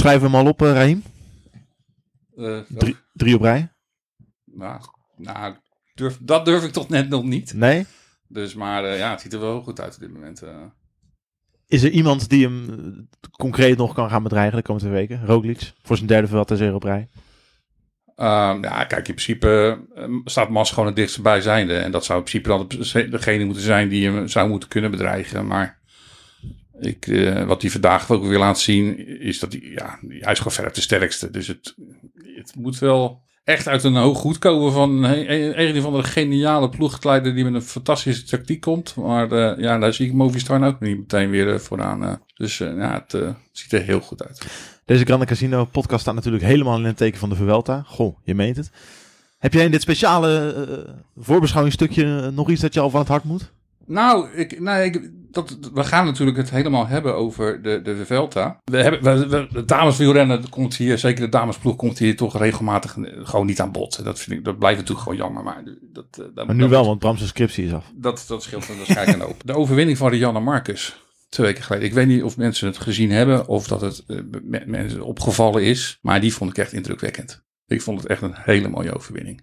Schrijven we hem al op, uh, Raheem? Drie, drie op rij? Nou, nou durf, dat durf ik toch net nog niet. Nee? Dus, maar uh, ja, het ziet er wel goed uit op dit moment. Is er iemand die hem concreet nog kan gaan bedreigen de komende twee weken? Roglic, voor zijn derde Vuelta op rij? Uh, ja, kijk, in principe staat Mas gewoon het dichtst bij zijnde. En dat zou in principe dan degene moeten zijn die hem zou moeten kunnen bedreigen. Maar ik, uh, wat hij vandaag ook weer laat zien, is dat hij, ja, hij is gewoon verder de sterkste. Dus het, het moet wel echt uit een hoog goed komen van een, een van de geniale ploegleider die met een fantastische tactiek komt. Maar uh, ja, daar zie ik Movistar ook niet meteen weer uh, vooraan. Uh, dus ja, het ziet er heel goed uit. Deze Grande Casino podcast staat natuurlijk helemaal in het teken van de Vuelta. Goh, je meent het. Heb jij in dit speciale voorbeschouwingsstukje nog iets dat je al van het hart moet? Nou, ik, nou ik, dat, we gaan natuurlijk het helemaal hebben over de, de, de Velta. We hebben, we, we, de dameswielrennen komt hier, zeker de damesploeg, komt hier toch regelmatig gewoon niet aan bod. Dat, vind ik, dat blijft natuurlijk gewoon jammer. Maar, dat, dat, maar nu wel, want Bram's scriptie is af. Dat, dat scheelt waarschijnlijk een hoop. De overwinning van Rianne Marcus. Twee weken geleden. Ik weet niet of mensen het gezien hebben of dat het uh, mensen opgevallen is. Maar die vond ik echt indrukwekkend. Ik vond het echt een hele mooie overwinning.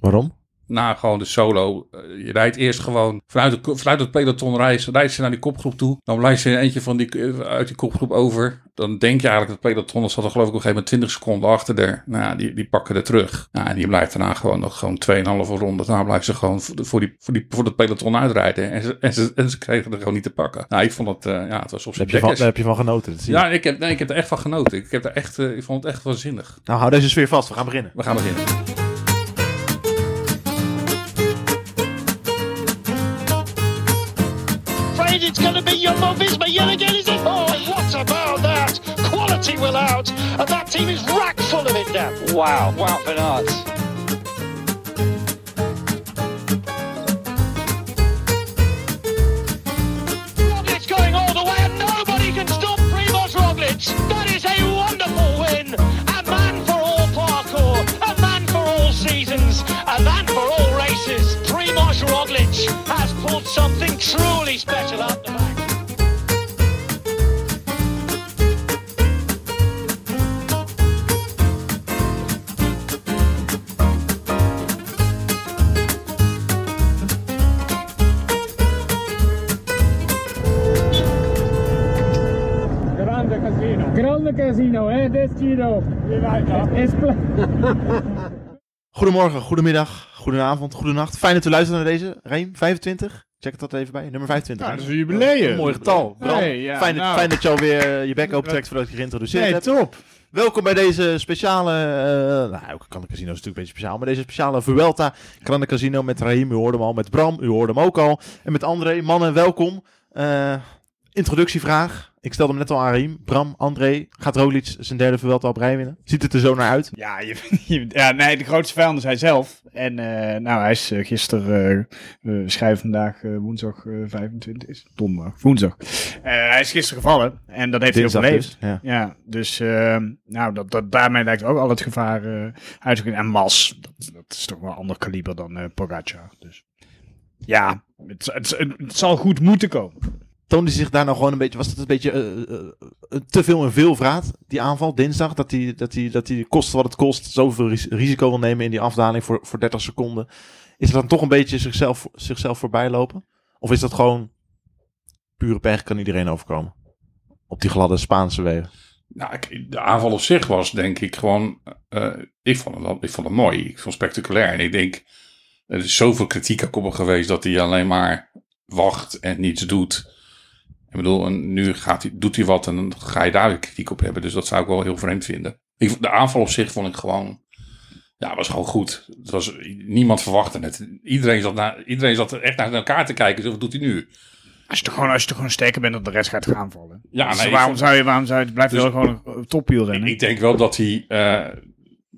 Waarom? Na gewoon de solo. Uh, je rijdt eerst gewoon vanuit, de, vanuit het peloton rijdt, rijdt ze naar die kopgroep toe. Dan blijft ze eentje van die, uit die kopgroep over. Dan denk je eigenlijk dat het peloton, dat zat er geloof ik op een gegeven moment 20 seconden achter er. Nou, die, die pakken er terug. Nou, en die blijft daarna gewoon nog gewoon 2,5 ronde. Daarna blijft ze gewoon voor, die, voor, die, voor het peloton uitrijden. En ze, en, ze, en ze kregen er gewoon niet te pakken. Nou, ik vond het, uh, ja, het was op zijn Daar heb je van genoten. ja, ik heb, nee, ik heb er echt van genoten. Ik, heb er echt, uh, ik vond het echt waanzinnig. Nou, hou deze sfeer vast. We gaan beginnen. We gaan beginnen. It's going to be Jumbo Visma yet again, is it? Oh, what about that? Quality will out, and that team is rack full of it now. Wow, wow, Bernard. Roglic going all the way, and nobody can stop Primoz Roglic. That is a wonderful win. A man for all parkour, a man for all seasons, a man for all races. Primoz Roglic has pulled something truly Grande casino. Grande casino, hè? Destino. Is Goedemorgen, goedemiddag, goedenavond, goedenacht. Fijn dat u luistert naar deze. Reem, 25. Check het dat even bij. Nummer 25. Ja, dat is een jubileum. Een mooi getal. Bram, Nee, ja, fijn, dat, nou. fijn dat je alweer je bek opentrekt voordat je geïntroduceerd Nee, heb. top. Welkom bij deze speciale, eh nou, ook Grande Casino is natuurlijk een beetje speciaal, maar deze speciale Vuelta Grande Casino met Raheem, u hoorde hem al, met Bram, u hoorde hem ook al, en met André. Mannen, welkom. Eh, introductievraag. Ik stelde hem net al aan Raheem. Bram, André, gaat Roglic zijn derde Vuelta op rij winnen? Ziet het er zo naar uit? Ja, je, je- ja, nee, de grootste vijand is hij zelf. En eh, nou, hij is uh, gisteren, eh, we schrijven vandaag eh, woensdag eh, 25, is het? donderdag, woensdag. Eh, hij is gisteren gevallen en dat heeft hij overleefd. dus, ja. Ja, dus nou, dat, dat, daarmee lijkt ook al het gevaar eh uit te kunnen. En Mas, dat, dat is toch wel een ander kaliber dan eh Pogacar. Dus ja, het, het, het zal goed moeten komen. Toonde hij zich daar nou gewoon een beetje, was het een beetje eh, eh, te veel en veel vraat, die aanval dinsdag? Dat hij, dat hij, dat hij kost wat het kost, zoveel ris- risico wil nemen in die afdaling voor, voor 30 seconden. Is het dan toch een beetje zichzelf, zichzelf voorbij lopen? Of is dat gewoon pure pech, kan iedereen overkomen? Op die gladde Spaanse wegen. Nou, de aanval op zich was denk ik gewoon. eh, ik, vond het, ik vond het mooi. Ik vond het spectaculair. En ik denk. Er is zoveel kritiek op hem geweest dat hij alleen maar wacht en niets doet. Ik bedoel, en nu gaat hij, doet hij wat en dan ga je daar weer kritiek op hebben. Dus dat zou ik wel heel vreemd vinden. Ik, de aanval op zich vond ik gewoon. Ja, was gewoon goed. Het was, niemand verwachtte het. Iedereen zat, na, iedereen zat echt naar elkaar te kijken. Zo, wat doet hij nu? Als je toch gewoon, als je toch gewoon sterker bent dan de rest gaat gaan vallen. Ja, Dus nee, waarom, vond- zou je, waarom zou je, het blijft Dus- wel gewoon een topwiel Ik, rennen. ik denk wel dat hij eh,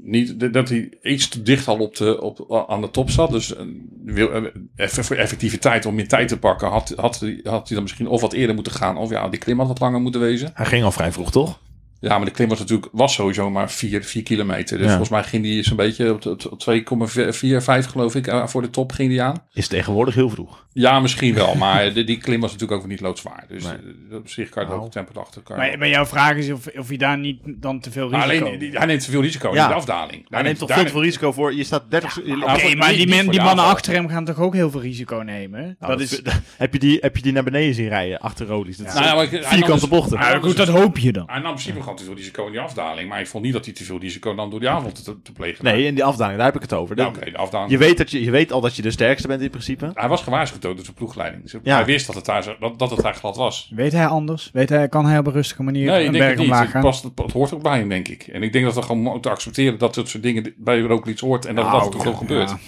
niet dat hij iets te dicht al op de, op, aan de top zat. Dus eh, eh, voor effectiviteit om meer tijd te pakken, had, had, hij- had hij dan misschien of wat eerder moeten gaan, of ja, die klim had wat langer moeten wezen. Hij ging al vrij vroeg, toch? Ja, maar de klim was natuurlijk was sowieso maar 4, 4 kilometer. Dus Ja. volgens mij ging die zo'n beetje op, op, op 2,45 geloof ik eh, voor de top ging die aan. Is tegenwoordig heel vroeg. Ja, misschien wel, maar de, die klim was natuurlijk ook niet loodzwaar. Dus Nee. eh, op zich kan je het Nou. ook tempo achter elkaar. Maar, maar jouw vraag is of, of je daar niet dan te veel Maar risico... alleen, die- hij neemt te veel risico Ja. in de afdaling. Hij neemt toch veel te veel risico voor. Je staat 30... je- Oké, maar die, men- die mannen achter hem gaan toch ook heel veel risico nemen? Nou, dat is... heb, je die, heb je die naar beneden zien rijden achter Rolies? Dat is Nou ja, maar vierkante dus- bochten. Ja, goed, dat hoop je dan. Hij nam in principe gewoon te veel risico in die afdaling. Maar ik vond niet dat hij te veel risico nam door die avond te, te plegen. Nee, in die afdaling, daar heb ik het over. Ja, de afdaling. je, weet dat je, je weet al dat je de sterkste bent in principe. Hij was gewaarschuwd ook door zijn ploegleiding. Dus Ja. Hij wist dat het, daar, zo- dat, dat het daar glad was. Weet hij anders? Weet hij, kan hij op een rustige manier Nee, ik denk berg omlaag gaan? past, het, hoort ook bij hem, denk ik. En ik denk dat we gewoon moeten accepteren dat dit soort dingen bij Roglic hoort. En dat Nou, dat toch gewoon gebeurt. ja.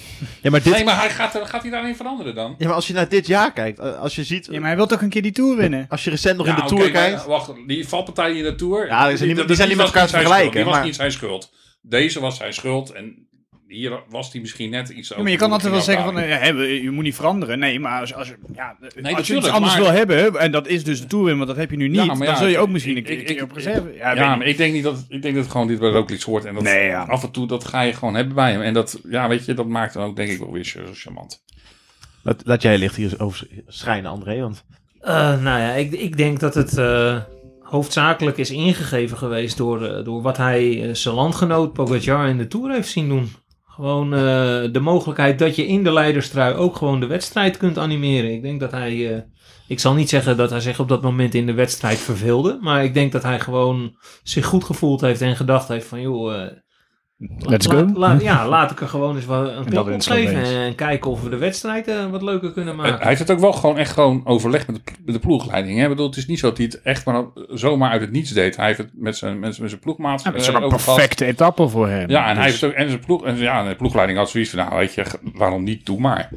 Ja, maar, dit, Nee, maar hij gaat, gaat hij daarin veranderen dan? ja, maar als je naar dit jaar kijkt, eh, als je ziet... Ja, maar hij wil toch een keer die Tour winnen? Als je recent nog in de Ja, Tour kijkt... Wacht, die valpartijen in de Tour. Ja, die zijn niet- dat- die zijn niet met elkaar te vergelijken, schuld. Die maar- was niet zijn schuld. Deze was zijn schuld. En hier was hij misschien net iets Ja, maar je kan altijd wel zeggen van, eh, hè, je moet niet veranderen. Nee, maar als, als, ja, als je iets anders maar- wil hebben, en dat is dus de Tour winnen, want dat heb je nu niet, Ja, maar dan zul je ook ik- misschien een ik- ik- op reserve. Ja, maar niet. ik denk niet dat ik denk dat het gewoon dit bij Roglic hoort en dat Nee, ja. af en toe dat ga je gewoon hebben bij hem en dat ja weet je dat maakt dan ook denk ik wel weer zo charmant. Laat, laat jij licht hier over schijnen, André. Want Eh, nou ja, ik, ik denk dat het eh, hoofdzakelijk is ingegeven geweest door, eh, door wat hij eh, zijn landgenoot Pogacar in de Tour heeft zien doen. Gewoon eh, de mogelijkheid dat je in de leiderstrui ook gewoon de wedstrijd kunt animeren. Ik denk dat hij, ik zal niet zeggen dat hij zich op dat moment in de wedstrijd verveelde, maar ik denk dat hij gewoon zich goed gevoeld heeft en gedacht heeft van joh... Let's go. ja, laat ik er gewoon eens wat, een klap op het geven en kijken of we de wedstrijd eh, wat leuker kunnen En maken. hij heeft het ook wel gewoon echt gewoon overlegd met de, met de ploegleiding. Hè? Ik bedoel, het is niet zo dat hij het echt maar zomaar uit het niets deed. Hij heeft het met zijn, met met zijn ploegmaat Ja, dat is eh, ook een perfecte etappe voor hem. Ja, en hij Dus- heeft ook en zijn ploeg en ja, de ploegleiding had zoiets van nou weet je waarom niet doe maar.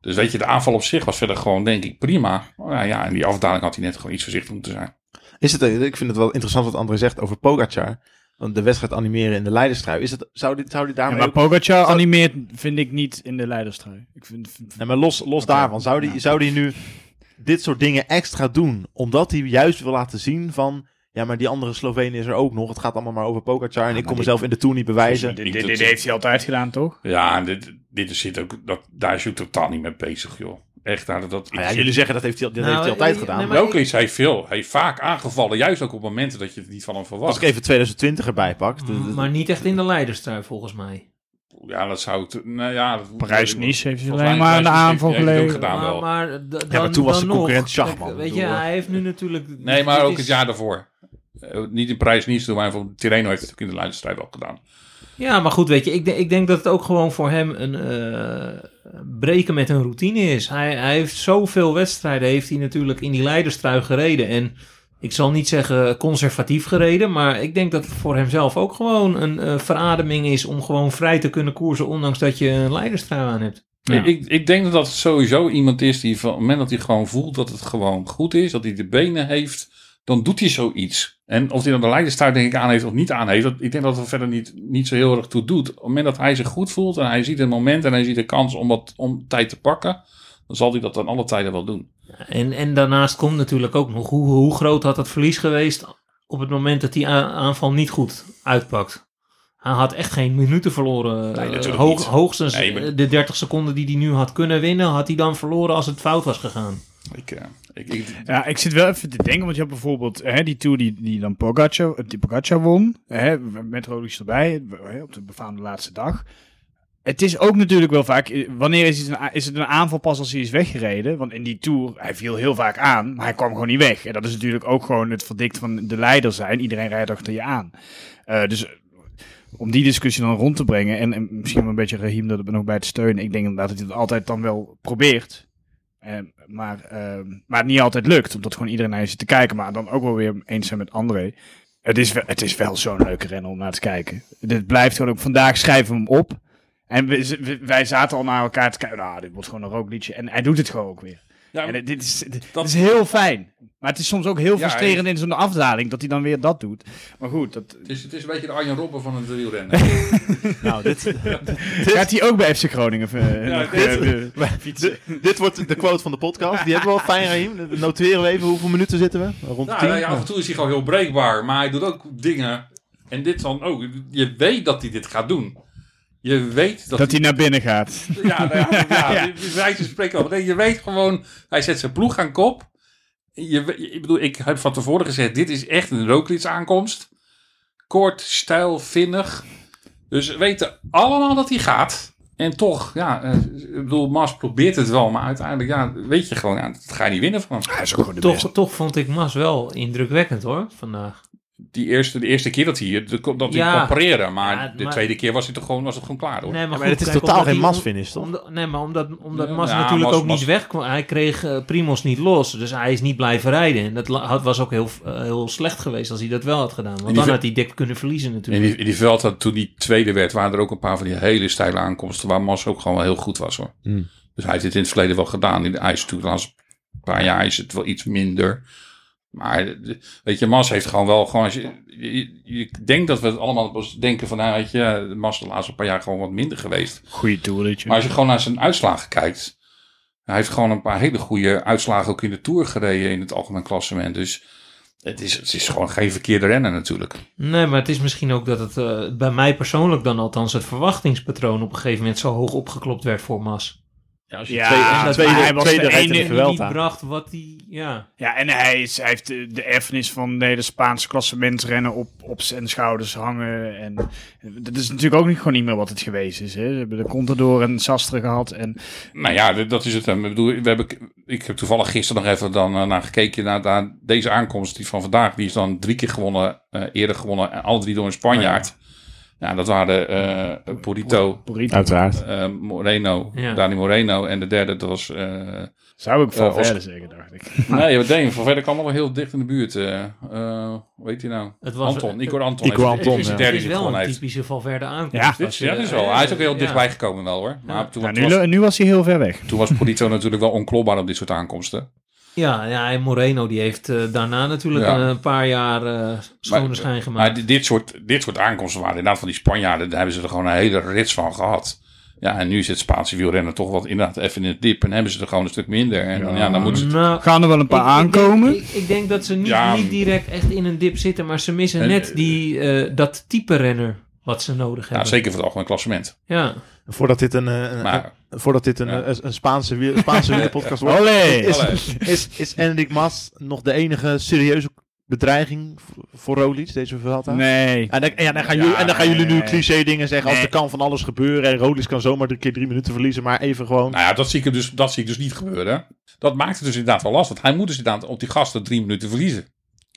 Dus weet je, de aanval op zich was verder gewoon denk ik prima. Maar ja, en die afdaling had hij net gewoon iets voorzichtig moeten zijn. is het, ik vind het wel interessant wat André zegt over Pogacar. Want de wedstrijd animeren in de leiderstrui. Is het, zou, die, zou die Ja, daarmee maar ook- Pogacar animeert, vind ik niet in de leiderstrui. Ik vind, vind- Nee, maar los, los daarvan, zou die, zou die nu dit soort dingen extra doen? Omdat hij juist wil laten zien van... Ja, maar die andere Slovenen is er ook nog. Het gaat allemaal maar over Pogacar. En ik die- mezelf in de Tour niet bewijzen. dit, dit, dit heeft hij altijd gedaan, toch? Ja, en dit, dit is zit ook, dat, daar is hij totaal niet mee bezig, joh. Echt, daar, dat, Nou ja, jullie zeggen dat heeft hij, dat Nou, heeft hij altijd eh, gedaan. nee, maar maar- Roglic heeft veel, heeft vaak aangevallen, juist ook op momenten dat je het niet van hem als verwacht. ik even 2020 erbij pak. de- de- Maar niet echt in de leiderstrui volgens mij. Ja, dat zou ik, nou ja. Parijs-Nice heeft hij alleen maar aan de Parijs-Nice aanval hij ook wel. maar, maar, toen was de concurrent. Schachman, Weet je, bedoel, hij heeft nu natuurlijk... Nee, maar ook is- het jaar daarvoor. Eh, niet in Parijs Nice doen, maar voor Tirreno heeft het ook in de leiderstrijd al gedaan. Ja, maar goed, weet je, ik, denk- ik denk dat het ook gewoon voor hem een eh, breken met een routine is. Hij, hij heeft zoveel wedstrijden, heeft hij natuurlijk in die leiderstrui gereden. En ik zal niet zeggen conservatief gereden, maar ik denk dat het voor hemzelf ook gewoon een eh, verademing is om gewoon vrij te kunnen koersen, ondanks dat je een leiderstrui aan hebt. Ja. Ik, ik denk dat dat sowieso iemand is die van het moment dat hij gewoon voelt dat het gewoon goed is, dat hij de benen heeft, dan doet hij zoiets. En of hij dan de leiderstrijd denk ik aan heeft of niet aan heeft, dat, ik denk dat het er verder niet, niet zo heel erg toe doet. Op het moment dat hij zich goed voelt en hij ziet het moment en hij ziet de kans om, wat, om tijd te pakken, dan zal hij dat aan alle tijden wel doen. En, en daarnaast komt natuurlijk ook nog hoe, hoe groot had het verlies geweest op het moment dat die aanval niet goed uitpakt. Hij had echt geen minuten verloren. Nee, Eh, hoog-. Hoogstens Nee, maar- de 30 seconden die hij nu had kunnen winnen, had hij dan verloren als het fout was gegaan. Ik, eh, ik, Ja, ik zit wel even te denken, want je hebt bijvoorbeeld hè, die Tour die, die dan Pogacar, die Pogacar won, hè, met Roglic erbij, op de befaamde laatste dag. Het is ook natuurlijk wel vaak, eh, wanneer is het, een, is het een aanval pas als hij is weggereden? Want in die Tour, hij viel heel vaak aan, maar hij kwam gewoon niet weg. En dat is natuurlijk ook gewoon het verdikt van de leider zijn. Iedereen rijdt achter je aan. Eh, dus eh, om die discussie dan rond te brengen, en, en misschien een beetje Rahim er nog bij te steunen. Ik denk inderdaad dat hij het altijd dan wel probeert. Maar, ehm, maar het niet altijd lukt, omdat gewoon iedereen naar je zit te kijken. Maar dan ook wel weer eens zijn met André. Het is wel, het is wel zo'n leuke renner om naar te kijken. Dit blijft gewoon ook. Vandaag schrijven we hem op. En wij zaten al naar elkaar te kijken. Nou, dit wordt gewoon een rookliedje. En hij doet het gewoon ook weer. Ja, En dit is, dit dat- is heel fijn. Maar het is soms ook heel Ja, frustrerend in zo'n afdaling dat hij dan weer dat doet. Maar goed, dat het, is, het is een beetje de Arjen Robben van het wielrennen. Nou, dit, gaat hij ook bij FC Groningen eh, Ja, nog, dit- eh, dit, dit wordt de quote van de podcast. Die hebben we wel fijn, Raheem. Noteren we even hoeveel minuten zitten we? Rond de Nou, tien? ja, af en toe is hij gewoon heel breekbaar. Maar hij doet ook dingen. En dit dan ook. Je weet dat hij dit gaat doen. Je weet dat, dat hij naar binnen gaat. Ja, nou ja, ja, Ja. ja. wij spreken over. Nee, je weet gewoon, hij zet zijn ploeg aan kop. Je, ik bedoel, ik heb van tevoren gezegd, dit is echt een Roglic aankomst. Kort, stijl, vinnig. Dus we weten allemaal dat hij gaat. En toch, ja, eh, ik bedoel, Mas probeert het wel, maar uiteindelijk, ja, weet je gewoon, ja, dat ga je niet winnen van hem. Hij is ook gewoon de beste. Toch, toch vond ik Mas wel indrukwekkend hoor, vandaag. Die eerste, de eerste keer dat hij, hier- dat hij Ja. kon pareren, maar Ja, de maar- tweede keer was, hij toch gewoon, was het gewoon klaar hoor. Nee, maar, dit is kijk, totaal geen Mas-finish, toch? Omdat, nee, maar omdat, omdat Ja, Mas ja, natuurlijk Mas- ook Mas- niet wegkwam. Hij kreeg eh, Primos niet los. Dus hij is niet blijven rijden. En dat had, was ook heel, eh, heel slecht geweest als hij dat wel had gedaan. Want die dan had hij dik kunnen verliezen In natuurlijk. die, in die veld, had- toen die tweede werd, waren er ook een paar van die hele steile aankomsten waar Mas ook gewoon wel heel goed was hoor. Hmm. Dus hij heeft dit in het verleden wel gedaan. In de ijs toe, de laatste paar jaar is het wel iets minder. Maar weet je, Mas heeft gewoon wel gewoon. Als je, je, je denkt dat we het allemaal denken van, nou weet je, Mas de laatste paar jaar gewoon wat minder geweest. Goeie toertje. Maar als je gewoon naar zijn uitslagen kijkt, hij heeft gewoon een paar hele goede uitslagen ook in de Tour gereden in het algemeen klassement. Dus het is, het is gewoon geen verkeerde renner natuurlijk. Nee, maar het is misschien ook dat het eh, bij mij persoonlijk dan althans het verwachtingspatroon op een gegeven moment zo hoog opgeklopt werd voor Mas. Ja, als je Ja, tweede, dat- tweede, hij was tweede de rijdt in de ene En die niet bracht wat hij, ja. Ja, en hij, is, hij heeft de, de erfenis van de hele Spaanse klassementsrennen op, op zijn schouders hangen. En dat is natuurlijk ook niet, gewoon niet meer wat het geweest is. Hè. Ze hebben de Contador en Sastre gehad. En Nou ja, dat is het. Ik, bedoel, we hebben, ik heb toevallig gisteren nog even dan, eh, naar gekeken naar, naar deze aankomst die van vandaag. Die is dan drie keer gewonnen, eh, eerder gewonnen. En alle drie door een Spanjaard. Ja, dat waren eh Purito, Porito. Uiteraard. eh, Moreno, Ja. Dani Moreno. En de derde, dat was... eh Zou ik van verder zeggen, dacht ik. nee, wat deed Van verder kwam nog wel heel dicht in de buurt. eh eh, hoe heet hij nou? Het was, Anton, Igor Anton. Igor Anton, ja. Het is wel een heeft. typische Valverde aankomst. Ja, Dit ja, dat is wel. Hij is ook heel ja. dichtbij gekomen wel hoor. Maar toen, Nou, nu, was, nu was hij heel ver weg. toen was Purito natuurlijk wel onklopbaar op dit soort aankomsten. Ja, ja, en Moreno die heeft eh, daarna natuurlijk Ja. een paar jaar eh schone Maar- schijn gemaakt. Maar di- dit soort, dit soort aankomsten waren inderdaad van die Spanjaarden. Daar hebben ze er gewoon een hele rits van gehad. Ja, en nu is het Spaanse wielrennen toch wat inderdaad even in het dip. En hebben ze er gewoon een stuk minder. En ja, Ja. dan moeten ze... Nou, Gaan er wel een paar ik- ik aankomen? denk- Ik, ik denk dat ze niet, Ja. niet direct echt in een dip zitten, maar ze missen En, net eh, die, eh, dat type renner wat ze nodig Ja, hebben. zeker voor het algemeen klassement. Ja. Voordat dit een, eh, een, Maar een- voordat dit een, Ja. een, een Spaanse, wiel- Spaanse wielerpodcast wordt, Olé! is, Olé. is, is Enric Mas nog de enige serieuze bedreiging voor- Roglic, deze Vuelta? Nee. En dan, ja, dan gaan Ja, jullie, en dan gaan jullie nu cliché dingen zeggen als er kan van alles gebeuren en Roglic kan zomaar drie keer drie minuten verliezen, maar even gewoon... nou ja, dat zie, ik dus, dat zie ik dus niet gebeuren. Dat maakt het dus inderdaad wel lastig. Hij moet dus inderdaad op die gasten drie minuten verliezen.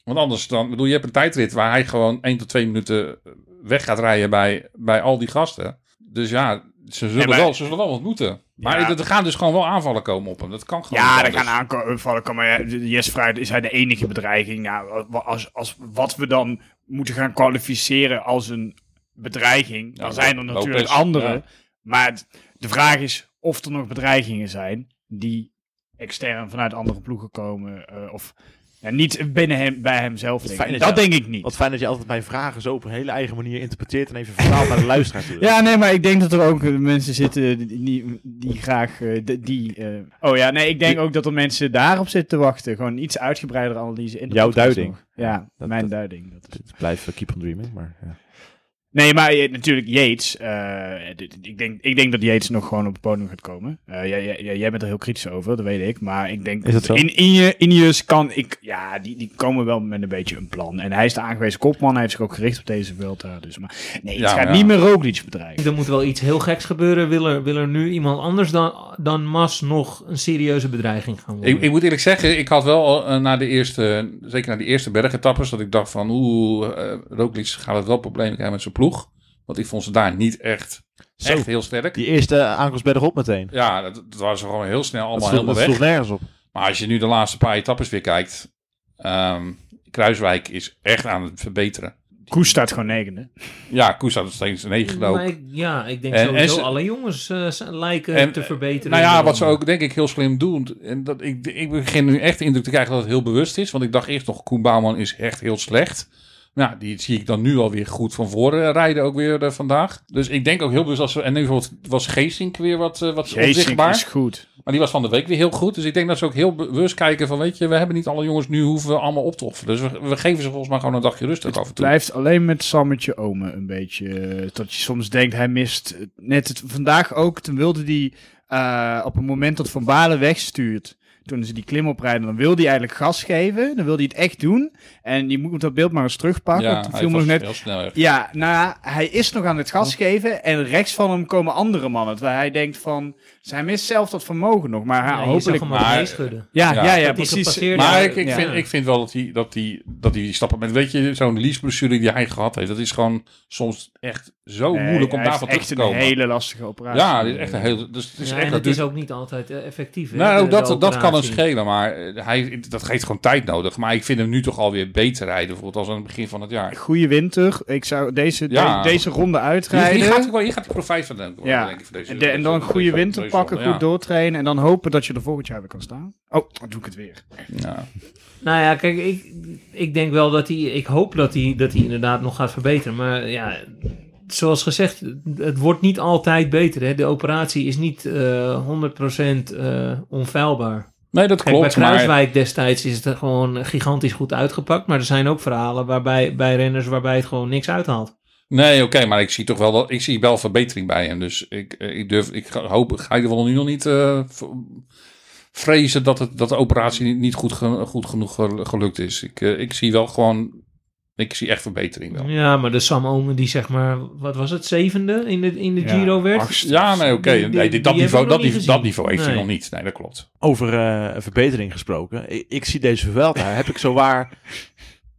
Want anders dan, bedoel, je hebt een tijdrit waar hij gewoon één tot twee minuten weg gaat rijden bij, bij al die gasten. Dus ja, ze zullen, Ja, maar- wel, ze zullen wel wat moeten. Maar Ja. er, gaan dus gewoon wel aanvallen komen op hem. Dat kan gewoon Ja, er gaan aanvallen komen. Ja, Yes Fruit is hij de enige bedreiging. Nou, wa- als, als, wat we dan moeten gaan kwalificeren als een bedreiging, dan Ja, zijn er Lopez, natuurlijk andere. ja. Maar het- de vraag is of er nog bedreigingen zijn die extern vanuit andere ploegen komen. eh, of ja, niet binnen hem, bij hemzelf. denk dat Dat je- denk ik niet. Wat fijn dat je altijd mijn vragen zo op een hele eigen manier interpreteert en even vertaalt naar de luisteraar toe. Ja, nee, maar ik denk dat er ook eh, mensen zitten die, die, graag eh, die... eh, oh ja, nee, ik denk ook dat er mensen daarop zitten te wachten. Gewoon iets uitgebreider analyse. In de Jouw duiding. nog. Ja, Dat- mijn dat- duiding. Dat is... Het blijft keep on dreaming, maar... Ja. Nee, maar eh, natuurlijk Yates. eh, ik, denk, ik denk dat Yates nog gewoon op het podium gaat komen. Eh, jij, jij, jij bent er heel kritisch over, dat weet ik. Maar ik denk Is dat zo? in, in je Ineos kan ik... Ja, die, die komen wel met een beetje een plan. En hij is de aangewezen kopman. Hij heeft zich ook gericht op deze Vuelta. Dus, maar nee, het Ja, gaat ja. niet meer Roglic bedreigen. Er moet wel iets heel geks gebeuren. Wil er, wil er nu iemand anders dan, dan Mas nog een serieuze bedreiging gaan worden? Ik, ik moet eerlijk zeggen, ik had wel na de eerste, zeker na die eerste bergetappes, dat ik dacht van, oeh, uh, Roglic gaat het wel problemen krijgen met zijn ploeg. Want ik vond ze daar niet echt, Zo. echt heel sterk. Die eerste aankomst bergop meteen. Ja, dat, dat waren ze gewoon heel snel allemaal helemaal dat weg. sloeg nergens op. Maar als je nu de laatste paar etappes weer kijkt, ehm, Kruiswijk is echt aan het verbeteren. Koes staat gewoon negende. Ja, Koes staat nog steeds negen Maar ook. ik- ja, ik denk En- sowieso en ze- alle jongens eh, lijken En, te verbeteren. Nou ja, wat ze ook denk ik heel slim doen. En dat, ik, ik begin nu echt de indruk te krijgen dat het heel bewust is. Want ik dacht eerst nog, Koen Bouwman is echt heel slecht. Nou, die zie ik dan nu alweer goed van voren rijden ook weer eh, vandaag. Dus ik denk ook heel bewust als we... En nu bijvoorbeeld was Geesink weer wat, eh, wat Geesink onzichtbaar. is goed. Maar die was van de week weer heel goed. Dus ik denk dat ze ook heel bewust kijken van... Weet je, we hebben niet alle jongens nu hoeven we allemaal op te offeren. Dus we, we geven ze volgens mij gewoon een dagje rust ook af en toe. Blijft alleen met Sammetje Ome een beetje. eh, dat je soms denkt, hij mist net het, vandaag ook. Toen wilde hij eh, op het moment dat Van Balen wegstuurt. Toen ze die klim oprijden, dan wilde hij eigenlijk gas geven. Dan wilde hij het echt doen. En je moet dat beeld maar eens terugpakken. Ja, hij was net. heel snel echt. Ja, nou ja, hij is nog aan het gas geven. En rechts van hem komen andere mannen. Terwijl hij denkt van. hij mist zelf dat vermogen nog. Maar hij, Ja, hopelijk. hem maar- ook meeschudden. Ja, Ja. ja, precies. Maar ik, ik, ja. vind, ik vind wel dat hij, dat hij, dat hij die stappen met, weet je, zo'n liesblessure die hij gehad heeft, dat is gewoon soms echt zo Nee, moeilijk om daarvan terug echt te een komen. hele lastige operatie. ja, dit is echt een heel, dus het is Ja, echt en dat het is ook niet altijd eh, effectief. hè, Nou, dat, de dat kan hem schelen, maar eh, hij, dat geeft gewoon tijd nodig. Maar ik vind hem nu toch alweer beter rijden, bijvoorbeeld als aan het begin van het jaar. Goede winter. Ik zou deze, Ja. de- deze ronde uitrijden. hier, gaat, wel- hier gaat hij profijt van denken. Ja. denk ik, voor deze, En, de- en dan een goede winter deze pakken, ronde, goed doortrainen. En dan hopen dat je er volgend jaar weer kan staan. Oh, dan doe ik het weer. Ja. Nou ja, kijk, ik, ik denk wel dat hij... Ik hoop dat hij, dat hij inderdaad nog gaat verbeteren. Maar ja, zoals gezegd, het wordt niet altijd beter. Hè? De operatie is niet eh 100% eh onfeilbaar. Nee, dat Kijk, klopt. bij Maar, Kruiswijk destijds is het gewoon gigantisch goed uitgepakt. Maar er zijn ook verhalen waarbij, bij renners waarbij het gewoon niks uithaalt. nee, oké, maar ik zie toch wel dat ik zie wel verbetering bij hem. Dus ik, eh, ik durf, ik ga- hoop, ga je er wel nu nog niet eh, vrezen dat, het, dat de operatie niet, goed, goed genoeg gel- gelukt is. Ik, eh, ik zie wel gewoon, ik zie echt verbetering wel. Ja, maar de Sam Omen die zeg maar, wat was het, zevende in de, in de Ja, Giro werd? Ja, nee, oké. Nee, dit- dat, die niveau, dat, dat niveau heeft hij nog niet. Nee, dat klopt. Over eh, verbetering gesproken. Ik, ik zie deze Vuelta. heb ik zo waar,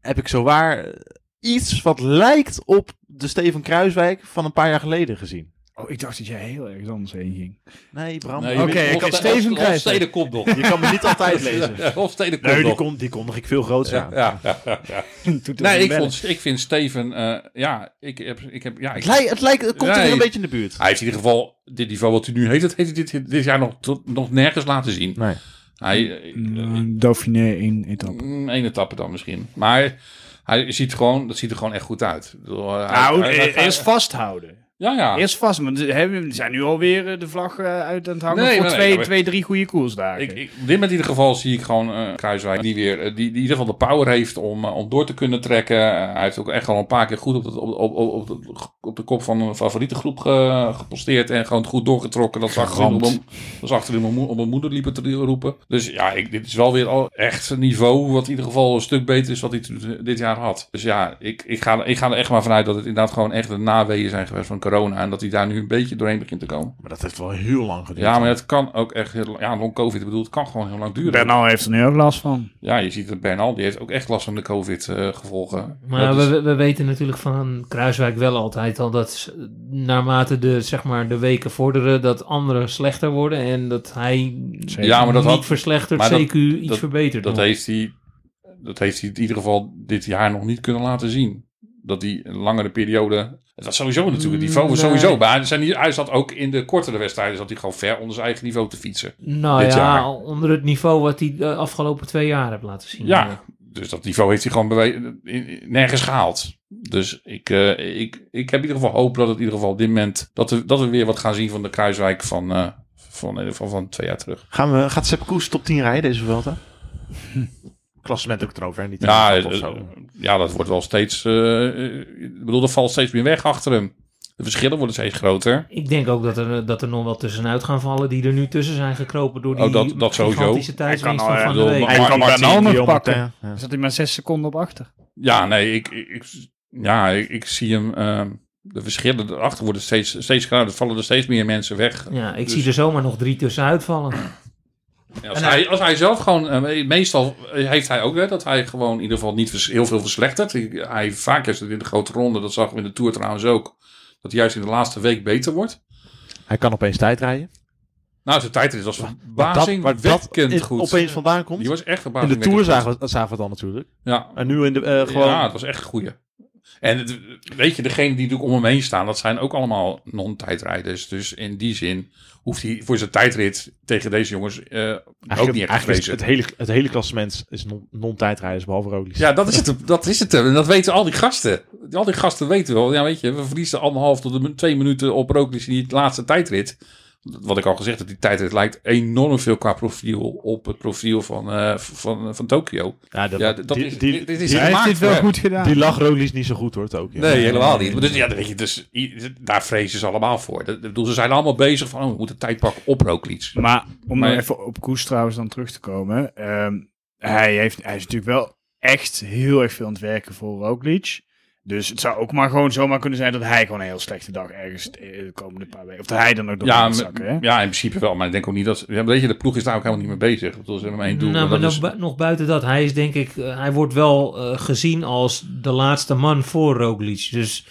heb ik zo waar eh, iets wat lijkt op de Steven Kruiswijk van een paar jaar geleden gezien. Oh, ik dacht dat jij heel erg anders heen ging. Nee, Bram. Nee, Oké, ik Steven. Hofstede komt nog. je kan me niet altijd lezen. Hofstede komt Nee, die, nog. kon, die kondig ik veel groter Ja, aan. ja, ja, ja, ja. Doet het Nee, ik, vond, ik vind Steven, eh, ja, ik heb, ik heb, ja, ik, Het, lijkt, het, lijkt, het komt er Nee. een beetje in de buurt. hij heeft in ieder geval dit niveau wat hij nu heeft, dat heeft hij dit, dit jaar nog, tot, nog nergens laten zien. Nee. Hij, eh, Mm, Dauphiné in etappe. mm, één etappe dan misschien, maar hij ziet gewoon, dat ziet er gewoon echt goed uit. Bedoel, hij- Nou, hij- hij- eerst vasthouden. Ja, ja. Eerst vast, want ze hebben- zijn nu alweer eh, de vlag eh, uit aan het hangen Nee, voor nee, nee, twee, maar- twee, drie goede koersdagen. Ik, ik, op dit moment in ieder geval zie ik gewoon eh, Kruiswijk die weer, die, die in ieder geval de power heeft om, om door te kunnen trekken. Hij heeft ook echt al een paar keer goed op, het, op, op, op, op, de, op de kop van een favoriete groep ge- geposteerd en gewoon goed doorgetrokken. Dat ze achterin op, Geramd. een- dat ze achterin mijn mo- op mijn moeder liepen te roepen. Dus ja, ik, dit is wel weer al echt een niveau wat in ieder geval een stuk beter is wat hij dit jaar had. Dus ja, ik, ik, ga, ik ga er echt maar vanuit dat het inderdaad gewoon echt de naweeën zijn geweest van corona en dat hij daar nu een beetje doorheen begint te komen. Maar dat heeft wel heel lang geduurd. Ja, maar het kan ook echt heel lang. Ja, long COVID, ik bedoel, het kan gewoon heel lang duren. Bernal heeft er nu ook last van. Ja, je ziet dat Bernal, die heeft ook echt last van de COVID-gevolgen. Maar we, we weten natuurlijk van Kruiswijk wel altijd al dat naarmate de, zeg maar, de weken vorderen, dat anderen slechter worden en dat hij. Ja, maar dat niet had, verslechterd, maar dat- CQ iets dat- verbeterd. dat, nog. heeft hij, dat heeft hij in ieder geval dit jaar nog niet kunnen laten zien. Dat hij een langere periode... Het was sowieso natuurlijk, het niveau was Nee. sowieso. Maar hij, zijn niet- hij zat ook in de kortere wedstrijden, zat hij gewoon ver onder zijn eigen niveau te fietsen. Nou dit ja, jaar. onder het niveau wat hij de afgelopen twee jaar heeft laten zien. Ja, dus dat niveau heeft hij gewoon nergens gehaald. Dus ik, eh, ik, ik heb in ieder geval hoop dat het in ieder geval op dit moment... dat we, dat we weer wat gaan zien van de Kruiswijk van, eh, van, van, van, van twee jaar terug. Gaan we, gaat Sepp Koes top 10 rijden deze Vuelta? Klassement ook erover? Niet Ja, eh, top of zo. ja, dat wordt wel steeds... eh, eh, ik bedoel, er valt steeds meer weg achter hem. De verschillen worden steeds groter. Ik denk ook dat er, dat er nog wel tussenuit gaan vallen die er nu tussen zijn gekropen door die Oh, dat- dat sowieso. gigantische tijdswinst Hij van kan Van al, de eh, Week. Hij kan Bernal nog pakken. Ja. Zat hij maar zes seconden op achter. Ja, nee, ik, ik, ja, ik, ik zie hem... eh, de verschillen erachter worden steeds, steeds groter. Er vallen er steeds meer mensen weg. Ja, ik Dus- zie er zomaar nog drie tussenuit vallen. Ja, als, En hij, als hij zelf gewoon, eh, meestal heeft hij ook hè, dat hij gewoon in ieder geval niet vers- heel veel verslechtert. Hij, hij vaak is het in de grote ronde, dat zag we in de Tour trouwens ook, dat hij juist in de laatste week beter wordt. Hij kan opeens tijd rijden. Nou, zijn tijdrit was Waar verbazingwekkend in- goed. opeens vandaan komt. Die was echt In de Tour zagen we, zagen we het dan natuurlijk. Ja, En nu in de, eh, gewoon... ja, het was echt een goeie. En het- weet je, degene die natuurlijk om hem heen staan, dat zijn ook allemaal non-tijdrijders. Dus in die zin hoeft hij voor zijn tijdrit tegen deze jongens eh, ook niet echt het vrezen. hele, het hele klassement is non- non-tijdrijders, behalve Roglic. Ja, dat is het. Dat is het. En dat weten al die gasten. Al die gasten weten wel. Ja, weet je, we verliezen anderhalf tot een, twee minuten op Roglic in die laatste tijdrit. Wat ik al gezegd heb, die tijdrit lijkt enorm veel qua profiel op het profiel van, eh, van, van Tokio. Ja, dat, Ja, dat die, is, die, dit is die, heeft dit wel goed gedaan. die lag Roglic niet zo goed hoor, ook. Ja. Nee, helemaal niet. Maar Dus, ja, weet je, dus, daar vrezen ze allemaal voor. Dat- bedoel, ze zijn allemaal bezig van, oh, we moeten tijd pakken op Roglic. Maar om Maar- nou even op Koes trouwens dan terug te komen. ehm, hij, heeft, hij is natuurlijk wel echt heel erg veel aan het werken voor Roglic. Dus het zou ook maar gewoon zomaar kunnen zijn dat hij gewoon een heel slechte dag ergens eh, de komende paar weken. Of dat hij dan ook door Ja, zakken. Hè? ja, in principe wel. Maar ik denk ook niet dat... Ja, weet je, de ploeg is daar ook helemaal niet mee bezig. Ze hebben maar één doel. nou, maar maar dat nog, is- bu- nog buiten dat, hij is denk ik, eh, hij wordt wel eh, gezien als de laatste man voor Roglic. Dus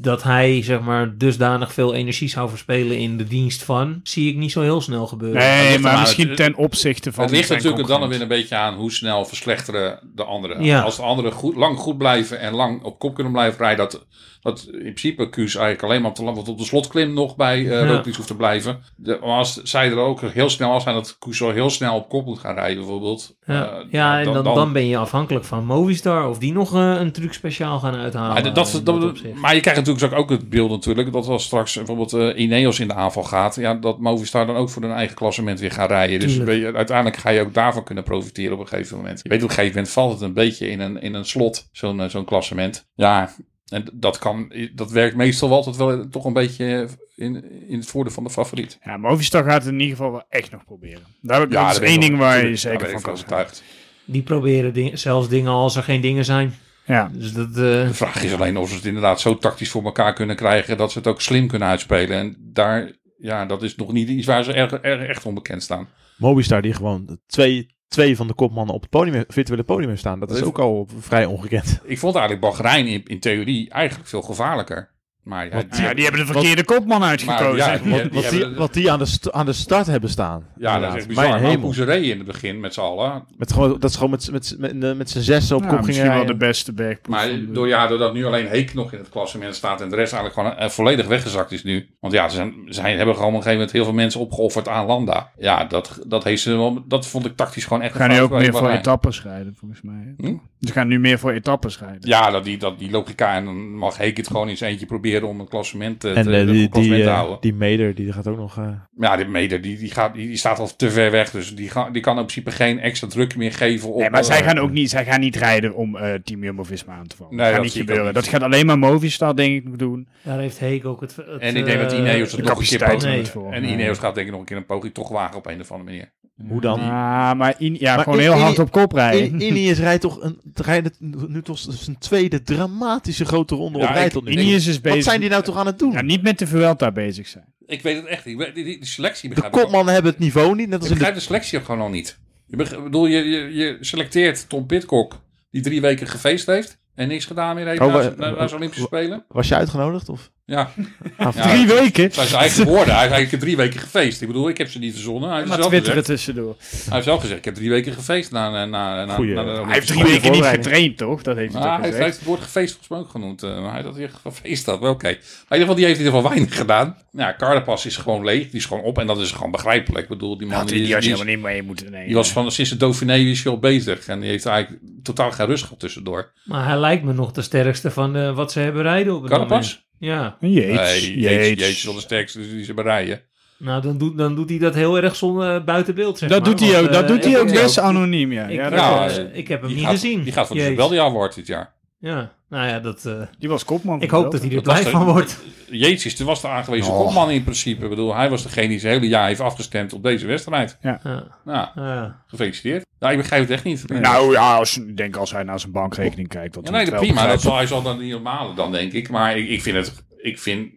dat hij, zeg maar, dusdanig veel energie zou verspelen in de dienst van, zie ik niet zo heel snel gebeuren. Nee, maar maar misschien ten opzichte van. het ligt natuurlijk dan weer een beetje aan hoe snel verslechteren de anderen. Ja. Als de anderen goed, lang goed blijven en lang op kop kunnen blijven rijden, dat, dat in principe Kuus eigenlijk alleen maar op de, wat op de slotklim nog bij eh Ja. Roglic hoeft te blijven. De, maar als zij er ook heel snel af zijn dat Kuus zo heel snel op kop moet gaan rijden bijvoorbeeld. Ja, eh, ja en dan, dan, ben je afhankelijk van Movistar of die nog eh, een truc speciaal gaan uithalen. Maar, dat, dat- maar je krijgt natuurlijk ook het beeld natuurlijk dat als straks bijvoorbeeld eh, Ineos in de aanval gaat, ja, dat Movistar dan ook voor hun eigen klassement weer gaat rijden. Dus je, uiteindelijk ga je ook daarvan kunnen profiteren op een gegeven moment. Je weet op een gegeven moment valt het een beetje in een, in een slot, zo'n eh, zo'n klassement. Ja, en dat kan, dat werkt meestal wel altijd wel toch een beetje in, in het voordeel van de favoriet. Ja, Movistar gaat het in ieder geval wel echt nog proberen. Daar, dat is één wel- ding waar je zeker van kan overtuigd. Die proberen ding- zelfs dingen als er geen dingen zijn. Ja. Dus dat... eh, De vraag is alleen of ze het inderdaad zo tactisch voor elkaar kunnen krijgen dat ze het ook slim kunnen uitspelen. En daar, ja, dat is nog niet iets waar ze erg, erg echt onbekend staan. Mobistar die gewoon twee, twee van de kopmannen op het podium, virtuele podium staan. Dat is Dat is- ook al vrij ongekend. Ik vond eigenlijk Bahrein in, in theorie eigenlijk veel gevaarlijker. Maar ja, die hebben de verkeerde kopman uitgekozen. ja, die- Wat, die wat, die, hebben- wat die aan de, st- aan de start hebben staan. ja, dat is echt bizar. Mijn hemel. hoe ze reden in het begin met z'n allen. Met gewoon, dat is gewoon met, met, met, met, met z'n zessen op Ja, kop ging misschien wel de beste bergploeg. Maar door, ja, doordat nu alleen Heek nog in het klassement staat en de rest eigenlijk gewoon eh, volledig weggezakt is nu. Want ja, ze zijn, zij hebben gewoon op een gegeven moment heel veel mensen opgeofferd aan Landa. Ja, dat, dat, heeft ze wel, dat vond ik tactisch gewoon echt Ze gaan nu ook meer voor etappes rijden, volgens mij. Hm? Ze gaan nu meer voor etappes rijden. Ja, dat die, dat die logica. En dan mag Heek het gewoon in zijn eentje proberen om een klassement, eh, En te, eh, een die, klassement die, te eh, houden. die Meder, die gaat ook nog... eh, Ja, die Meder, die, die, gaat, die, die staat al te ver weg. Dus die, ga, die kan in principe geen extra druk meer geven op... Nee, maar zij gaan ook niet, zij gaan niet rijden om eh Team Jumbo-Visma aan te vallen. Nee, dat gaat dat niet gebeuren. ook Dat gaat alleen maar Movistar, denk ik, doen. daar heeft Heek ook het... het En ik denk dat Ineos het nog een keer er voor. En Nee. Ineos gaat denk ik nog een keer een poging toch wagen op een of andere manier. Hoe dan? Ah, maar, in, ja, Maar gewoon in- heel in- hard op kop rijden. In, Ineos rijdt toch een, rijdt nu toch zijn tweede dramatische grote ronde Ja, op rij ik- tot nu. ik- toe. Ineos is bezig. Wat zijn die nou toch aan het doen? Ja, niet met de Vuelta bezig zijn. Ik weet het echt niet. Ik Die, die, die selectie de ik ook- kopmannen hebben het niveau niet, net Ik als in de begrijp de selectie ook gewoon al niet. Je, ik bedoel, je, je, je selecteert Tom Pitcock, die drie weken gefeest heeft en niks gedaan meer heeft Oh, na, na, na zijn Olympische Spelen. Was je uitgenodigd? Of? Ja, Ja, Drie weken? dat zijn eigen woorden. Hij heeft eigenlijk drie weken gefeest. Ik bedoel, ik heb ze niet verzonnen. Hij heeft, Maar zelf twitteren gezegd, tussendoor. hij heeft zelf gezegd, ik heb drie weken gefeest na, na, na, na, Hij Hij heeft drie weken niet getraind, toch? Dat heeft hij Nou, toch hij heeft het woord gefeest volgens mij ook genoemd. eh, maar hij had hier gefeest had. Wel oké. Maar in ieder geval, die heeft in ieder geval weinig gedaan. Ja, Cardapas is gewoon leeg. Die is gewoon op. En dat is gewoon begrijpelijk. Ik bedoel, die man Had die, hij die had je die is- helemaal niet mee moeten nemen. die was van sinds de Dauphiné is hij al bezig. En die heeft eigenlijk totaal geen rust gehad tussendoor. Maar hij lijkt me nog de sterkste van eh, wat ze hebben rijden op het. Cardapas? Ja, Een Yates. Nee, Yates. Jeetje is wel de sterkste dus die ze bereiden. nou dan doet, dan doet hij dat heel erg zonder buiten beeld, zeg Dat maar. doet hij Want, ook, dat eh, doet hij ook best anoniem, ja. Ik, ja, eh, ik heb hem Die niet gaat, gezien. Die gaat voor de Jezus. Isabeldia Award dit jaar. Ja, nou ja, dat, eh, die was kopman. ik hoop dat hij er blij de- van wordt. Jeets is, was de aangewezen Oh. kopman in principe. Ik bedoel, hij was degene die zijn hele jaar heeft afgestemd op deze wedstrijd. Ja, Nou, ja. gefeliciteerd. Nou, ik begrijp het echt niet. Nou ja, als, ik denk als hij naar zijn bankrekening kijkt. Dat Ja, nee, dat prima. Dat zal, hij zal dan niet normale dan, denk ik. Maar ik, ik vind het... Ik vind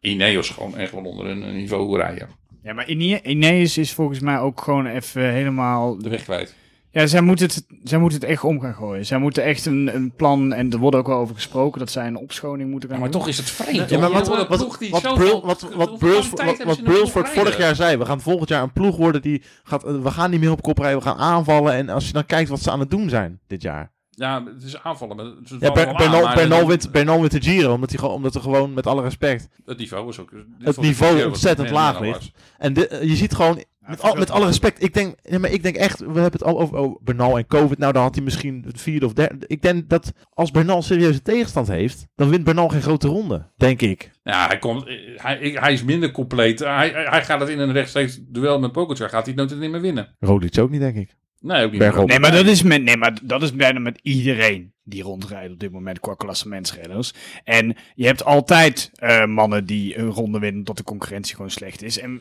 Ineos gewoon echt wel onder een niveau rijden. Ja, maar Ine- Ineos is volgens mij ook gewoon even helemaal... De weg kwijt. Ja, zij moeten het, zij moeten het echt om gaan gooien. Zij moeten echt een, een plan, en er wordt ook wel over gesproken, dat zij een opschoning moeten gaan Ja, maar doen. toch is het vreemd. Ja, maar wat, wat, wat, Brul- wat, wat, Bruls, wat, vorig jaar zei, we gaan volgend jaar een ploeg worden die gaat, we gaan niet meer op kop rijden, we gaan aanvallen. En als je dan kijkt wat ze aan het doen zijn dit jaar. Ja, het is aanvallen. Maar het is Ja, Ber- aan, Bernal, wint, Bernal wint de Giro, omdat, hij gewoon, omdat er gewoon, met alle respect, Het niveau is ook... het niveau ontzettend laag ligt. En de- je ziet gewoon, met, al, met alle respect, ik denk, nee, maar ik denk echt, we hebben het al over oh, Bernal en COVID. Nou, dan had hij misschien het vierde of derde. Ik denk dat als Bernal serieuze tegenstand heeft, dan wint Bernal geen grote ronde, denk ik. Ja, hij, komt, hij, hij is minder compleet. Hij, hij- gaat het in een rechtstreeks duel met Pogacar. Gaat hij het nooit niet meer winnen? Roglic ook niet, denk ik. Nee, ook niet. Bergop. Nee, maar dat is, met, nee, maar dat is bijna met iedereen die rondrijdt op dit moment qua klassementsrenners. En je hebt altijd eh, mannen die een ronde winnen tot de concurrentie gewoon slecht is. En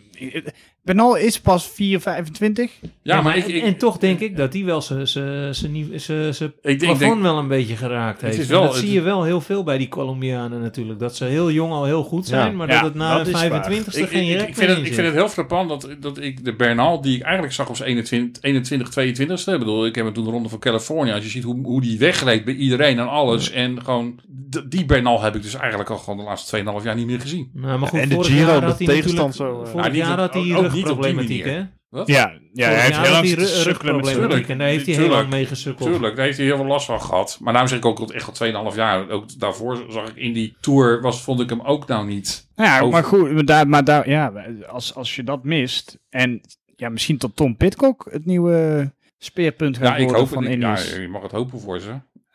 Bernal is pas 4,25. Ja, maar ik, en, ik, en toch denk ik dat hij wel zijn- ik plafond wel een beetje geraakt heeft. is En wel- dat het zie je wel heel veel bij die Colombianen natuurlijk. Dat ze heel jong al heel goed zijn, Ja. maar Ja, dat het na dat de is 25 e ik, geen ik, ik, vind meer het, ik vind het heel frappant dat, dat ik de Bernal, die ik eigenlijk zag als 21, 21 22ste. Ik bedoel, ik heb hem toen de ronde van Californië. Als je ziet hoe, hoe die wegreed bij iedereen en alles. En gewoon, die Bernal heb ik dus eigenlijk al gewoon de laatste 2,5 jaar niet meer gezien. Nou, maar goed, En de Giro, jaar de tegenstand zo, eh, Vorig Ja, niet jaar op- had hij ook niet op die rugproblematiek, manier. hè? Wat? Ja, ja hij heeft jaar heel lang rugproblematiek Tuurlijk, en daar heeft hij heel tuurlijk. lang mee gesukkeld. Tuurlijk, daar heeft hij heel veel last van gehad. Maar daarom zeg ik ook dat echt al 2,5 jaar. Ook daarvoor zag ik in die tour, was, vond ik hem ook nou niet. Ja, Over- maar goed, maar daar, maar daar, ja, als, als je dat mist en ja, misschien tot Tom Pitcock het nieuwe speerpunt gaat Ja, ik worden hoop van het. Ja, Ineos. je mag het hopen voor ze.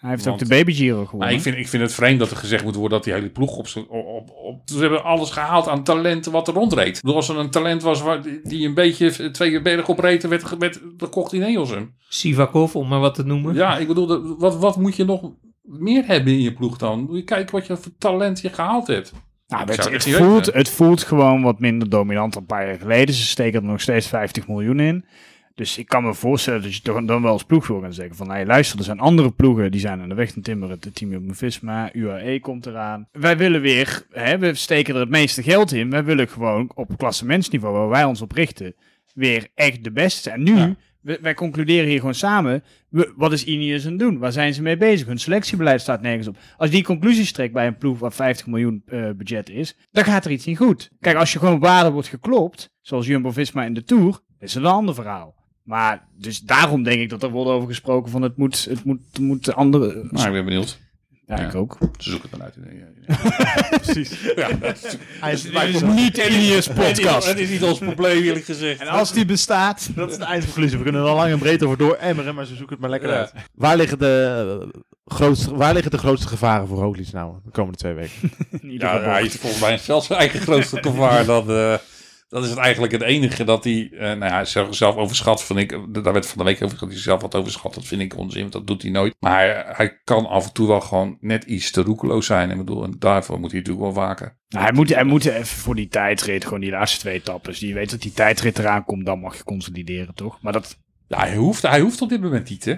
Hij heeft want- ook de Baby Giro gewonnen. Maar ik vind, ik vind het vreemd dat er gezegd moet worden dat die hele ploeg op, op, op, Ze hebben alles gehaald aan talenten wat er rondreed. Bedoel, als er een talent was waar, die- die een beetje twee keer berg op reed, werd, werd, dan kocht Ineos hem. Sivakov, om maar wat te noemen. Ja, ik bedoel, dat- wat, wat moet je nog meer hebben in je ploeg dan? Moet je kijken wat je voor talent je gehaald hebt. Nou, het, voelt, het voelt gewoon wat minder dominant dan een paar jaar geleden. Ze steken er nog steeds 50 miljoen in. Dus ik kan me voorstellen dat je toch dan wel als ploeg wil gaan zeggen van... Hey, luister, er zijn andere ploegen die zijn aan de weg te timmeren. Het team op Visma, UAE komt eraan. Wij willen weer, hè, we steken er het meeste geld in. Wij willen gewoon op klassementsniveau, waar wij ons op richten, weer echt de beste zijn. Nu, Ja. we- wij concluderen hier gewoon samen... wat is Ineos aan het doen? Waar zijn ze mee bezig? Hun selectiebeleid staat nergens op. Als die conclusies trekt bij een ploeg waar 50 miljoen eh, budget is, dan gaat er iets niet goed. Kijk, als je gewoon op waarde wordt geklopt, zoals Jumbo-Visma in de Tour, is het een ander verhaal. Maar dus daarom denk ik dat er wordt over gesproken van het moet, het moet, het moet de andere... Nou, ik ben benieuwd. ja, ik ook. Ze zoeken het dan uit. Ja, Precies. ja. Hij is, is niet Ineos podcast. Het is niet ons probleem, eerlijk gezegd. En als die bestaat... Dat is de eindconclusie. We kunnen er al lang en breed over door emmeren, maar ze zoeken het maar lekker Ja. uit. Waar liggen, de, eh, grootste, waar liggen de grootste gevaren voor Roglic nou de komende twee weken? Ja, hij is volgens mij zelfs zijn eigen grootste gevaar. Dat, eh, dat is het eigenlijk het enige dat hij, eh, nou ja, zelf, zelf overschat. Vind ik, daar werd van de week over dat hij zelf wat overschat. Dat vind ik onzin, want dat doet hij nooit. Maar hij, hij kan af en toe wel gewoon net iets te roekeloos zijn. Ik bedoel, en daarvoor moet hij natuurlijk wel waken. Nou, hij, moet, hij moet even voor die tijdrit, gewoon die laatste twee etappes. Die weet dat die tijdrit eraan komt, dan mag je consolideren, toch? Maar dat, Ja, hij hoeft, hij hoeft op dit moment niet, hè.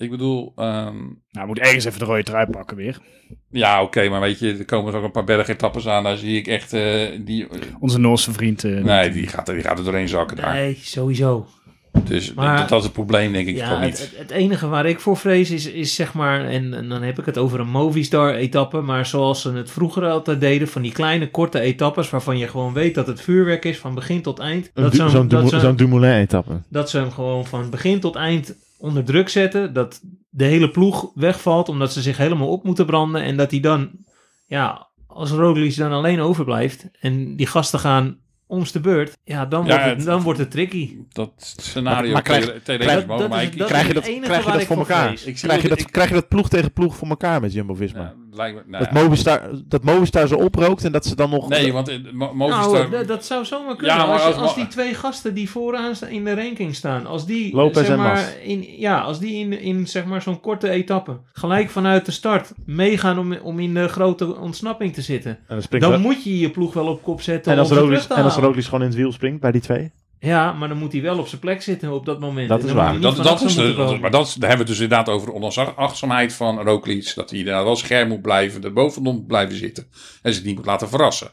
Ik bedoel, ehm, nou, hij moet ergens even de rode trui pakken weer. ja, oké, maar weet je, er komen ook een paar bergetappes aan. Daar zie ik echt, eh, die, Onze Noorse vriend. eh, nee, die gaat, die gaat er doorheen zakken daar. Nee, sowieso. Dus Maar- dat, dat is het probleem, denk ik Ja, gewoon het, niet. het, het enige waar ik voor vrees is, is zeg maar, en, en dan heb ik het over een Movistar-etappe, maar zoals ze het vroeger altijd deden, van die kleine korte etappes waarvan je gewoon weet dat het vuurwerk is van begin tot eind. Zo'n Dumoulin-etappe. dat ze hem gewoon van begin tot eind onder druk zetten. Dat de hele ploeg wegvalt omdat ze zich helemaal op moeten branden. En dat hij dan, ja, als Roglic dan alleen overblijft en die gasten gaan om's de beurt. Ja, dan, Ja, wordt, het, het- dan wordt het tricky. Dat scenario Maar krijg- televisie krijg- dat is- Krijg je dat, krijg je dat voor voor elkaar? Krijg je, dat- dat, ik- krijg je dat ploeg tegen ploeg voor elkaar met Jumbo-Visma? Ja, lijkt me, nou dat, ja. Movistar, dat Movistar zo oprookt en dat ze dan nog... Nee, want eh, Mo- Movistar... Nou, dat- zou zomaar kunnen. Ja, maar als, je- als- als die twee gasten die vooraan staan in de ranking staan, als die, Lopez zeg en maar, Mas. in, ja, als die in, in zeg maar, zo'n korte etappe gelijk vanuit de start meegaan om, om in de grote ontsnapping te zitten, en dan moet je je ploeg wel op kop zetten en als om ze en als. Roglic gewoon in het wiel springt bij die twee? Ja, maar dan moet hij wel op zijn plek zitten op dat moment. Dat is waar. Dat, niet dat is de, maar dat, is- daar hebben we het dus inderdaad over de onachtzaamheid van Roglic. Dat hij inderdaad wel scherm moet blijven, er bovenop moet blijven zitten. En zich niet moet laten verrassen.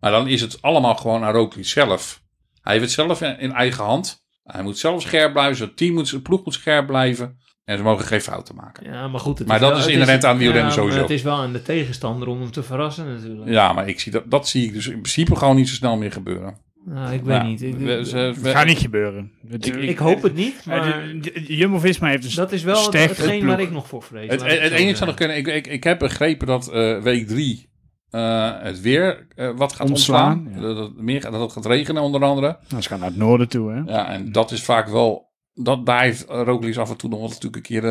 Maar dan is het allemaal gewoon aan Roglic zelf. Hij heeft het zelf in, in eigen hand. Hij moet zelf scherp blijven, zijn team moet, zijn ploeg moet scherp blijven. En ze mogen geen fouten maken. Ja, maar goed. Het Maar dat wel- is inherent aan wielrennen ja, sowieso. maar Het is wel aan de tegenstander om hem te verrassen natuurlijk. Ja, maar ik zie dat, dat zie ik dus in principe gewoon niet zo snel meer gebeuren. Nou, ik weet Ja, niet. Ik, we- ze- Het we- gaat niet gebeuren. Het- Ik- ik hoop het niet, eh, maar Jumbo-Visma heeft dus dat is wel het, hetgeen ploeg. waar ik nog voor vrees. Het, het, enige zou nog kunnen, ik, ik, ik heb begrepen dat eh, week drie eh, het weer eh, wat gaat Ontslaan, ontslaan. ja. Dat, het meer, dat het gaat regenen onder andere. Nou, ze gaan naar het noorden toe, hè? Ja, en dat is vaak wel, dat, daar heeft Roglic af en toe nog wel natuurlijk een keer...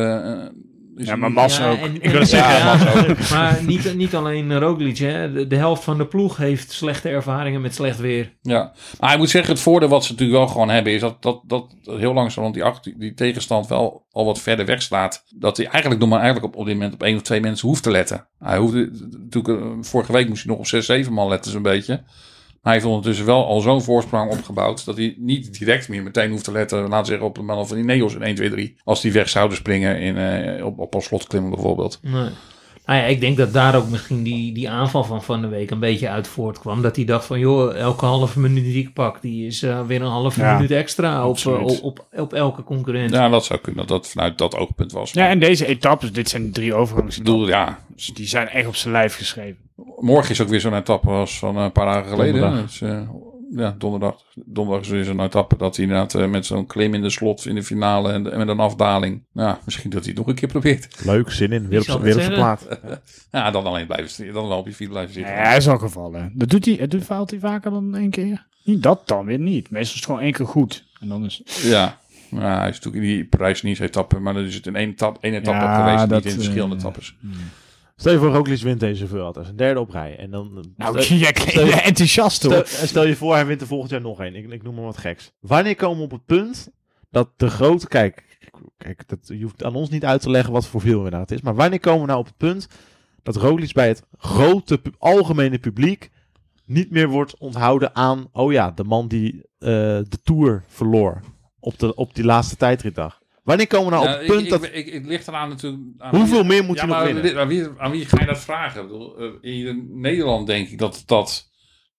is Ja, maar Mas Ja, ook. en- ik wil zeggen, Ja, Mas ook. Maar niet, niet alleen Roglic, hè. De, de helft van de ploeg heeft slechte ervaringen met slecht weer. Ja, maar ik moet zeggen, het voordeel wat ze natuurlijk wel gewoon hebben... is dat, dat, dat heel langzaam die, achter, die tegenstand wel al wat verder weg staat. Dat hij eigenlijk nog maar eigenlijk op, op dit moment op één of twee mensen hoeft te letten. Hij hoefde, natuurlijk, eh, vorige week moest hij nog op zes, zeven man letten zo'n beetje. Hij heeft ondertussen wel al zo'n voorsprong opgebouwd... dat hij niet direct meer meteen hoeft te letten... laten zeggen op de man van die Neos in 1, 2, 3... als die weg zouden springen in, eh, op, op een slotklimmen bijvoorbeeld. Nee. Nou ja, ik denk dat daar ook misschien die, die aanval van Van de Week een beetje uit voortkwam. Dat hij dacht van, joh, elke halve minuut die ik pak, die is eh, weer een halve Ja, minuut extra op, absoluut. op, op, op elke concurrent. Ja, dat zou kunnen, dat dat vanuit dat oogpunt was. Ja, en deze etappes, dit zijn drie ik overgangsetappes. bedoel, ja, Dus die zijn echt op zijn lijf geschreven. Morgen is ook weer zo'n etappe als van een paar dagen geleden. Dus, eh, ja, donderdag. Donderdag is weer zo'n etappe dat hij inderdaad eh, met zo'n klim in de slot in de finale en, en met een afdaling. Nou, misschien dat hij het nog een keer probeert. Leuk, zin in. Weer op, zal weer op het zijn plaat. Ja, dan alleen blijven zitten. Dan wel op je fiets blijven Ja, zitten. hij is al gevallen. Dat doet hij, dat doet faalt hij vaker dan één keer. Niet dat dan weer niet. Meestal is het gewoon één keer goed. En dan is Ja. Ja, hij is natuurlijk in die Parijs-Nice etappe, maar dan is het in één, etap, één etappe Ja, geweest, dat, niet in verschillende eh, etappes. Stel je voor, Roglic wint deze Vuelta. Dat is een derde op rij. En dan... Nou, stel, jij klinkt enthousiast hoor. stel, stel je voor, hij wint er volgend jaar nog één. Ik, ik noem maar wat geks. Wanneer komen we op het punt dat de grote... Kijk, kijk dat, je hoeft aan ons niet uit te leggen wat voor wielrenner het is. Maar wanneer komen we nou op het punt dat Roglic bij het grote pu- algemene publiek niet meer wordt onthouden aan... Oh ja, de man die eh, de Tour verloor op, de, op die laatste tijdritdag. Wanneer komen we nou op het punt ik, dat... ik, ik, ik ligt eraan natuurlijk... Aan Hoeveel meer moet ja, hij nog winnen? Aan wie, aan wie ga je dat vragen? Eh, In Nederland denk ik dat dat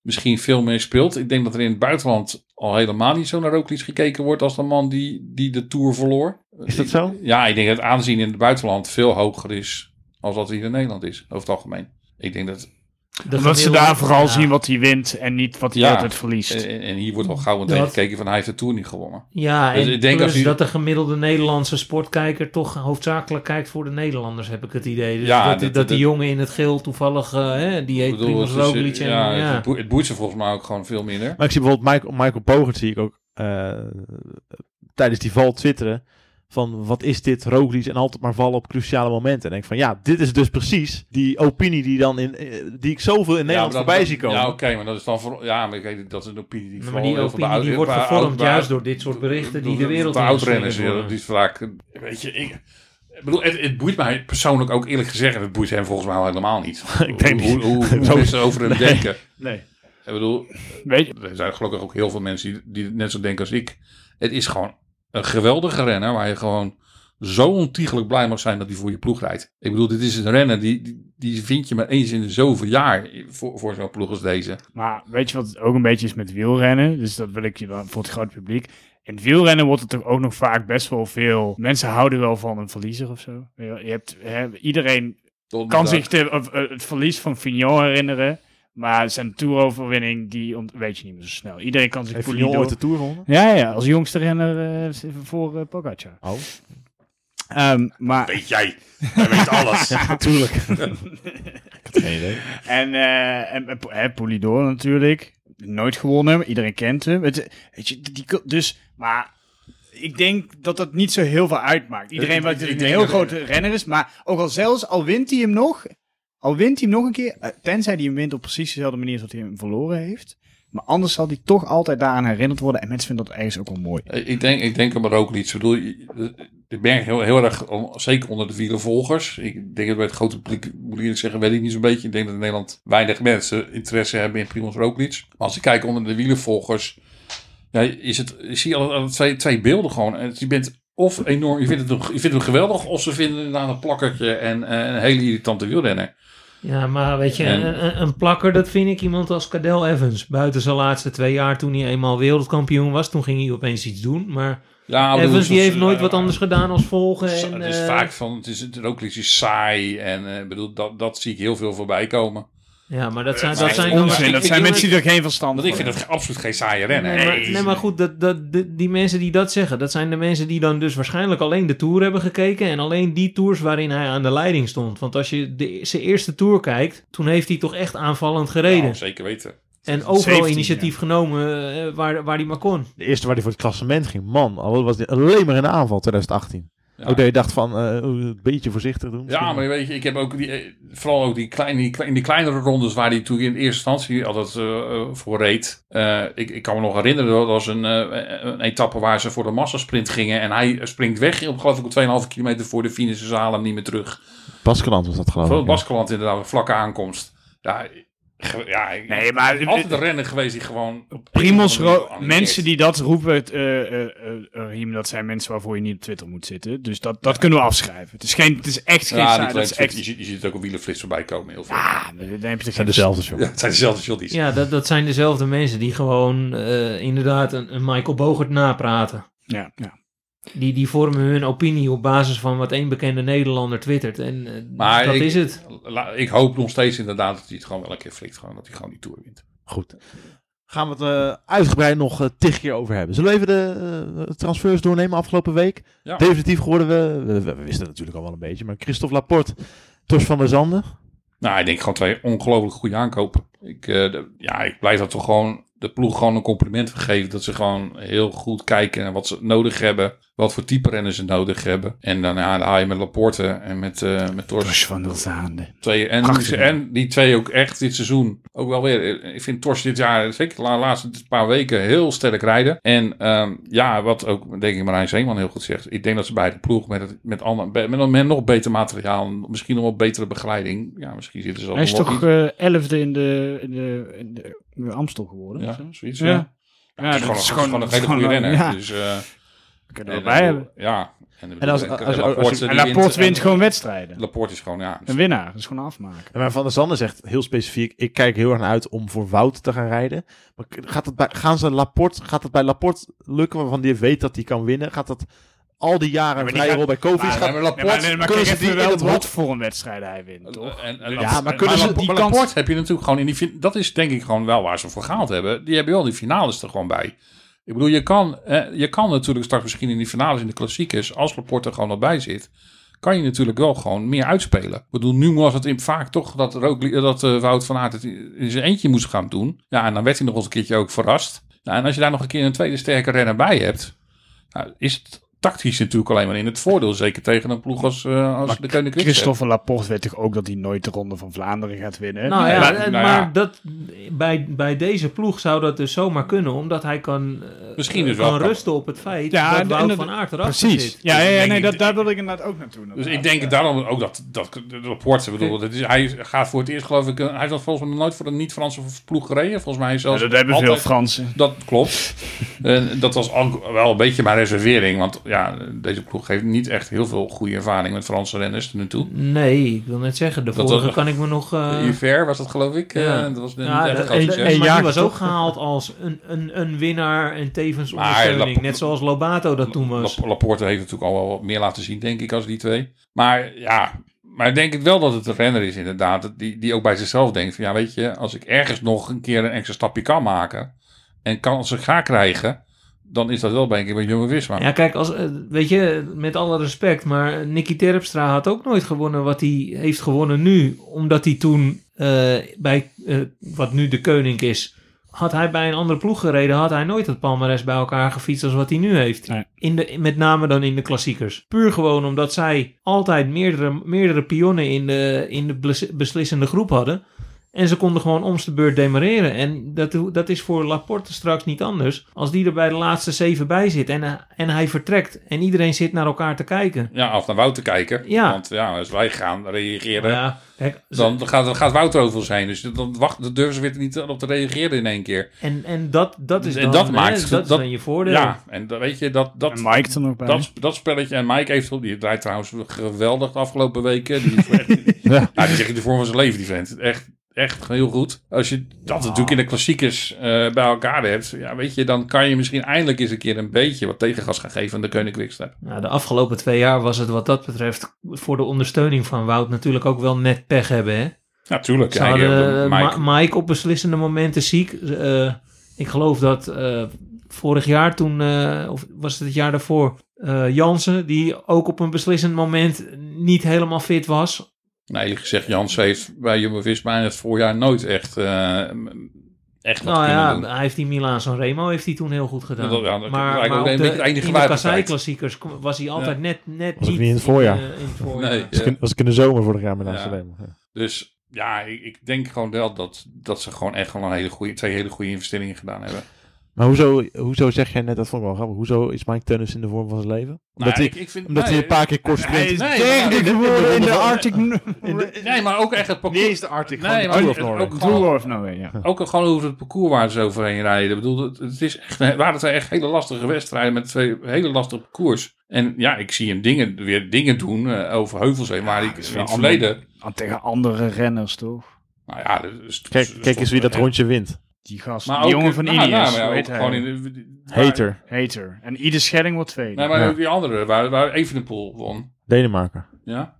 misschien veel meer speelt. Ik denk dat er in het buitenland al helemaal niet zo naar Roglic gekeken wordt als de man die, die de Tour verloor. Is dat zo? Ja, ik denk dat het aanzien in het buitenland veel hoger is als dat hier in Nederland is, over het algemeen. Ik denk dat... Omdat ze daar vooral ja. zien wat hij wint en niet wat hij Ja. altijd verliest. En, en hier wordt al gauw meteen Dat- gekeken van hij heeft de Tour niet gewonnen. Ja, Dus en ik denk plus als dat de gemiddelde Nederlandse sportkijker toch hoofdzakelijk kijkt voor de Nederlanders, heb ik het idee. Dus Ja, dat, dat- dat, die dat- jongen in het geel toevallig, eh, hè, die heet bedoel, Primoz en, ja, ja, Het, boeit, het boeit ze volgens mij ook gewoon veel minder. Maar ik zie bijvoorbeeld Michael, Michael Pogert zie ik ook eh, tijdens die val twitteren van wat is dit Roglic en altijd maar vallen op cruciale momenten. En denk van ja, dit is dus precies die opinie die dan in eh, die ik zoveel in Nederland Ja, maar dat- voorbij zie komen. Ja, oké, maar dat is dan voor, ja, maar kijk, dat is een opinie die Maar die opinie die wordt gevormd juist door dit soort berichten die de wereld in oudrenners, die is vaak, weet je, ik, ik bedoel, het, het boeit mij persoonlijk ook eerlijk gezegd, en het boeit hem volgens mij al helemaal niet. Ik denk hoe, niet. hoe, hoe, mensen over hem Nee. denken. Nee. Ik bedoel, Weet je, er zijn gelukkig ook heel veel mensen die, die net zo denken als ik. Het is gewoon een geweldige renner waar je gewoon zo ontiegelijk blij mag zijn dat hij voor je ploeg rijdt. Ik bedoel, dit is een renner die, die, die vind je maar eens in de zoveel jaar voor, voor zo'n ploeg als deze. maar weet je wat het ook een beetje is met wielrennen? Dus dat wil ik je dan voor het grote publiek. In het wielrennen wordt het toch ook nog vaak best wel veel... Mensen houden wel van een verliezer of zo. Je hebt, hè, iedereen kan zich de, of, eh, het verlies van Fignon herinneren. Maar zijn toeroverwinning, die ont- weet je niet meer zo snel. Iedereen kan zich Heeft ooit de Tour gewonnen? Ja, ja, als jongste renner eh, voor eh, Pogacar. Oh, Ehm, maar, Weet jij, hij weet alles. natuurlijk. ik had geen idee. en eh en, en, hè, Polidor natuurlijk. Nooit gewonnen, iedereen kent hem. Het, weet je, die, dus, maar ik denk dat dat niet zo heel veel uitmaakt. Iedereen hij een heel grote renner is. Maar ook al zelfs, al wint hij hem nog, al wint hij nog een keer, eh, tenzij hij hem wint op precies dezelfde manier als dat hij hem verloren heeft. Maar anders zal hij toch altijd daaraan herinnerd worden. En mensen vinden dat ergens ook wel mooi. Ik denk, ik denk er ook niet. Ik bedoel, je- ik merk heel, heel erg, zeker onder de wielervolgers. Ik denk dat bij het grote publiek, moet ik zeggen, weet ik niet zo'n beetje. Ik denk dat in Nederland weinig mensen interesse hebben in Primoz Roglic. Maar als ik kijk onder de wielervolgers, ja, is het, zie je al, twee, twee beelden gewoon. En Je bent of enorm, je vindt, het, je vindt hem geweldig, of ze vinden het inderdaad een plakkertje en eh, een hele irritante wielrenner. Ja, maar weet je, En- een, plakker, dat vind ik iemand als Cadel Evans. Buiten zijn laatste twee jaar, toen hij eenmaal wereldkampioen was, toen ging hij opeens iets doen. Maar Ja, Evans die heeft nooit wat eh, anders gedaan als volgen. En, het is eh, vaak van, het is het is saai en eh, bedoel, dat, dat zie ik heel veel voorbij komen. Ja, maar dat zijn, maar dat zijn onzin. Dat zijn mensen die er geen verstand Want ik van vind het absoluut geen saaie rennen. Nee, nee, maar goed, dat, dat, die mensen die dat zeggen, dat zijn de mensen die dan dus waarschijnlijk alleen de Tour hebben gekeken en alleen die tours waarin hij aan de leiding stond. Want als je de, zijn eerste Tour kijkt, toen heeft hij toch echt aanvallend gereden. Zeker weten. en overal 17, initiatief genomen eh, waar, waar hij maar kon. De eerste waar hij voor het klassement ging, man, al was hij alleen maar in de aanval 2018. Ja. Ook dat je dacht van, eh, een beetje voorzichtig doen. Ja, maar weet je, ik heb ook die, eh, vooral ook die kleine, die, kleine- die kleinere rondes waar hij toen in eerste instantie altijd eh, voor reed. Ik, ik kan me nog herinneren, dat was een, een etappe waar ze voor de massasprint gingen. En hij springt weg op geloof ik 2,5 kilometer voor de finish. Ze halen hem niet meer terug. Baskeland was dat geloof ik. Baskeland inderdaad, een vlakke aankomst. Ja, ja ik- Nee, maar- het is altijd een renner geweest die gewoon... op Primos, een mensen die dat roepen, eh, eh, eh, eh, Riem, dat zijn mensen waarvoor je niet op Twitter moet zitten. Dus dat, dat kunnen we afschrijven. Het is, geen, het is echt geen Ja, dat is echt... je, ziet, je ziet het ook op wielenflits voorbij komen. Heel veel. Ah, dan heb je Het zijn dezelfde, joh. Ja, het zijn dezelfde shotties. Ja, dat, dat zijn dezelfde mensen die gewoon eh, inderdaad een, een Michael Bogert napraten. Ja, ja. Die, die vormen hun opinie op basis van wat één bekende Nederlander twittert. En eh, Maar dat ik- is het. La- Ik hoop nog steeds inderdaad dat hij het gewoon wel een keer flikt. Gewoon, dat hij gewoon die Tour wint. Goed. Gaan we het eh, uitgebreid nog uh, tig keer over hebben. Zullen we even de transfers doornemen afgelopen week? Ja. Definitief geworden we, we, we wisten het natuurlijk al wel een beetje, maar Christophe Laporte, Tos van der Zanden. Nou, ik denk gewoon twee ongelooflijk goede aankopen. Ik, eh, de- ja, ik blijf dat toch gewoon de ploeg gewoon een compliment geven. Dat ze gewoon heel goed kijken naar wat ze nodig hebben. Wat voor type rennen ze nodig hebben. En dan haal je met Laporte en met, eh met Tors Tors van der Zaande. twee. En, Prachtig, en die twee ook echt dit seizoen ook wel weer. Ik vind Tors dit jaar, zeker de la- laatste paar weken, heel sterk rijden. En ehm, ja, wat ook denk ik Marijn Zeeman heel goed zegt. Ik denk dat ze bij de ploeg met, het, met, ander, met, nog beter materiaal. Misschien nog wel betere begeleiding. Ja, misschien zitten ze ook Hij is toch eh, elfde in de, in de, in de, in de Amstel geworden? Ja, zoiets. Ja. Ja. Ja, het is gewoon, dat is gewoon, een hele goede renner. Ja, Dus, eh, kunnen we en, erbij eh, hebben. Ja. En, En als- en als- als- Laporte, als- die En Laporte wint gewoon wedstrijden. Laporte is gewoon, ja. Een winnaar, dat is gewoon afmaken. En maar Van der Zanden zegt heel specifiek, ik kijk heel erg naar uit om voor Wout te gaan rijden. Maar gaat het bij, gaan ze Laporte, gaat het bij Laporte lukken waarvan die weet dat hij kan winnen? Gaat dat al die jaren een vrije rol bij Kovic? maar- gaat, maar Laporte- Ja, maar, nee, maar kunnen ze die wel het wat voor een wedstrijd hij wint, toch? En, en, Ja, maar kunnen maar ze die die Laporte kans- heb je natuurlijk gewoon in die dat is denk ik gewoon wel waar ze voor gehaald hebben. Die hebben wel die finales er gewoon bij. Ik bedoel, je kan, je kan natuurlijk straks misschien in die finales in de klassiekers, als Laporte er gewoon nog bij zit, kan je natuurlijk wel gewoon meer uitspelen. Ik bedoel, nu was het in, vaak toch dat, dat eh, Wout van Aert het in zijn eentje moest gaan doen. Ja, en dan werd hij nog eens een keertje ook verrast. Nou, en als je daar nog een keer een tweede sterke renner bij hebt, nou, is het tactisch natuurlijk alleen maar in het voordeel. Zeker tegen een ploeg als, eh, als de Koning Quickstep. Christophe Laporte weet toch ook dat hij nooit de Ronde van Vlaanderen gaat winnen? Nou ja, maar- nou maar. Dat, bij, bij deze ploeg zou dat dus zomaar kunnen, omdat hij kan, eh, Misschien dus kan wel kan. rusten op het feit Ja, dat Wout en- van Aert erachter Precies. zit. Ja, Dus ja, denk- nee, ik- dat, daar wil ik inderdaad ook naartoe. Dus ik denk daarom ook dat, dat de Laporte, bedoel, dat is, hij gaat voor het eerst geloof ik, eh, hij heeft nog volgens mij nooit voor een niet-Franse ploeg gereden. Volgens mij Ja, zelfs dat hebben veel Fransen. Dat klopt. En dat was ook wel een beetje mijn reservering, want ja, deze ploeg heeft niet echt heel veel goede ervaring met Franse renners tot nu toe. Nee, ik wil net zeggen, de Dat vorige was- kan ik me nog... eh, Iver was dat geloof ik. ja. Eh, dat was ja, en- en- maar die was ook gehaald als een, een, een winnaar en tevens ondersteuning. Net zoals Lobato dat toen was. Lap- Laporte heeft natuurlijk al wel wat meer laten zien, denk ik, als die twee. Maar ja, maar ik denk het wel dat het een renner is inderdaad. Die, die ook bij zichzelf denkt van ja, weet je, als ik ergens nog een keer een extra stapje kan maken en kansen ga krijgen, dan is dat wel denk ik bij Jumbo Visma. Ja, kijk, als, eh, weet je, met alle respect, maar Nicky Terpstra had ook nooit gewonnen wat hij heeft gewonnen nu. Omdat hij toen eh, bij, eh, wat nu de Koning is, had hij bij een andere ploeg gereden, had hij nooit het palmares bij elkaar gefietst als wat hij nu heeft. Nee. In de, met name dan in de klassiekers. Puur gewoon omdat zij altijd meerdere, meerdere pionnen in de, in de bes- beslissende groep hadden. En ze konden gewoon omste beurt demareren. En dat, dat is voor Laporte straks niet anders. Als die er bij de laatste zeven bij zit en, en hij vertrekt. En iedereen zit naar elkaar te kijken. Ja, af naar Wout te kijken. Ja. Want ja, als wij gaan reageren, Ja, kijk, ze- dan gaat, dan gaat Wout over zijn. Dus dan, wacht, dan durven ze weer niet op te reageren in één keer. en, en dat, dat is En dan, dat hè, maakt- dat, is dat- dan je voordeel. Ja, en weet je, dat, dat, En Mike nog bij. dat, dat spelletje. En Mike heeft, die draait trouwens geweldig de afgelopen weken. Die, is echt- Ja. die zegt in de vorm van zijn leven, die vent. Echt, echt heel goed. Als je dat natuurlijk in de klassiekers eh, bij elkaar hebt, ja, weet je, dan kan je misschien eindelijk eens een keer een beetje wat tegengas gaan geven aan de Koning. Nou, de afgelopen twee jaar was het wat dat betreft voor de ondersteuning van Wout natuurlijk ook wel net pech hebben. Hè? Ja, tuurlijk. Ze Ja, eh, Mike- Ma- Mike op beslissende momenten ziek. Eh, ik geloof dat vorig jaar toen, of was het het jaar daarvoor, Jansen, die ook op een beslissend moment niet helemaal fit was. Nee, eerlijk gezegd, Jans heeft bij Jumbo-Visma in het voorjaar nooit echt, eh, echt wat Nou kunnen ja, doen. hij heeft die Milaan San Remo heeft hij toen heel goed gedaan. Dat- ja, dat maar maar de, in de kassei-klassiekers kom- was hij altijd Ja. net, net Was niet niet in het voorjaar. eh, in het voorjaar. Nee, Was, ja. ik, in- was ik in de zomer vorig jaar met Ja. Amsterdam. Ja. Dus ja, ik, ik denk gewoon wel dat, dat ze gewoon echt wel een hele goede, twee hele goede investeringen gedaan hebben. Maar hoezo, hoezo zeg jij net, dat vond ik wel grappig, hoezo is Mike Tennis in de vorm van zijn leven? Omdat, Nou, hij, ik, ik vind, omdat nee, hij een paar keer kort sprint. is Nee, in de Arctic... Nee, maar ook echt het parcours. Niet eens de Arctic, Nee, gewoon de maar Tour of Norway. ook Tour of Norway, ja. Ook gewoon over het parcours waar ze overheen rijden. Ik bedoel, het, het is echt, waren twee echt hele lastige wedstrijden met twee hele lastige parcours. En ja, ik zie hem dingen, weer dingen doen eh, over heuvels heen, waar ik dat is in het verleden... Aan tegen andere renners, toch? Nou ja, dus, Kijk, kijk eens wie dat rondje wint. Die gast, Maar die ook, jongen van nou, Ineos, nou, hij? gewoon in de, Hater, Hater. En Ieder Schedding wordt tweede. Nee, maar Ja. die andere, waar, waar Evenepoel won. Denemarken. Ja,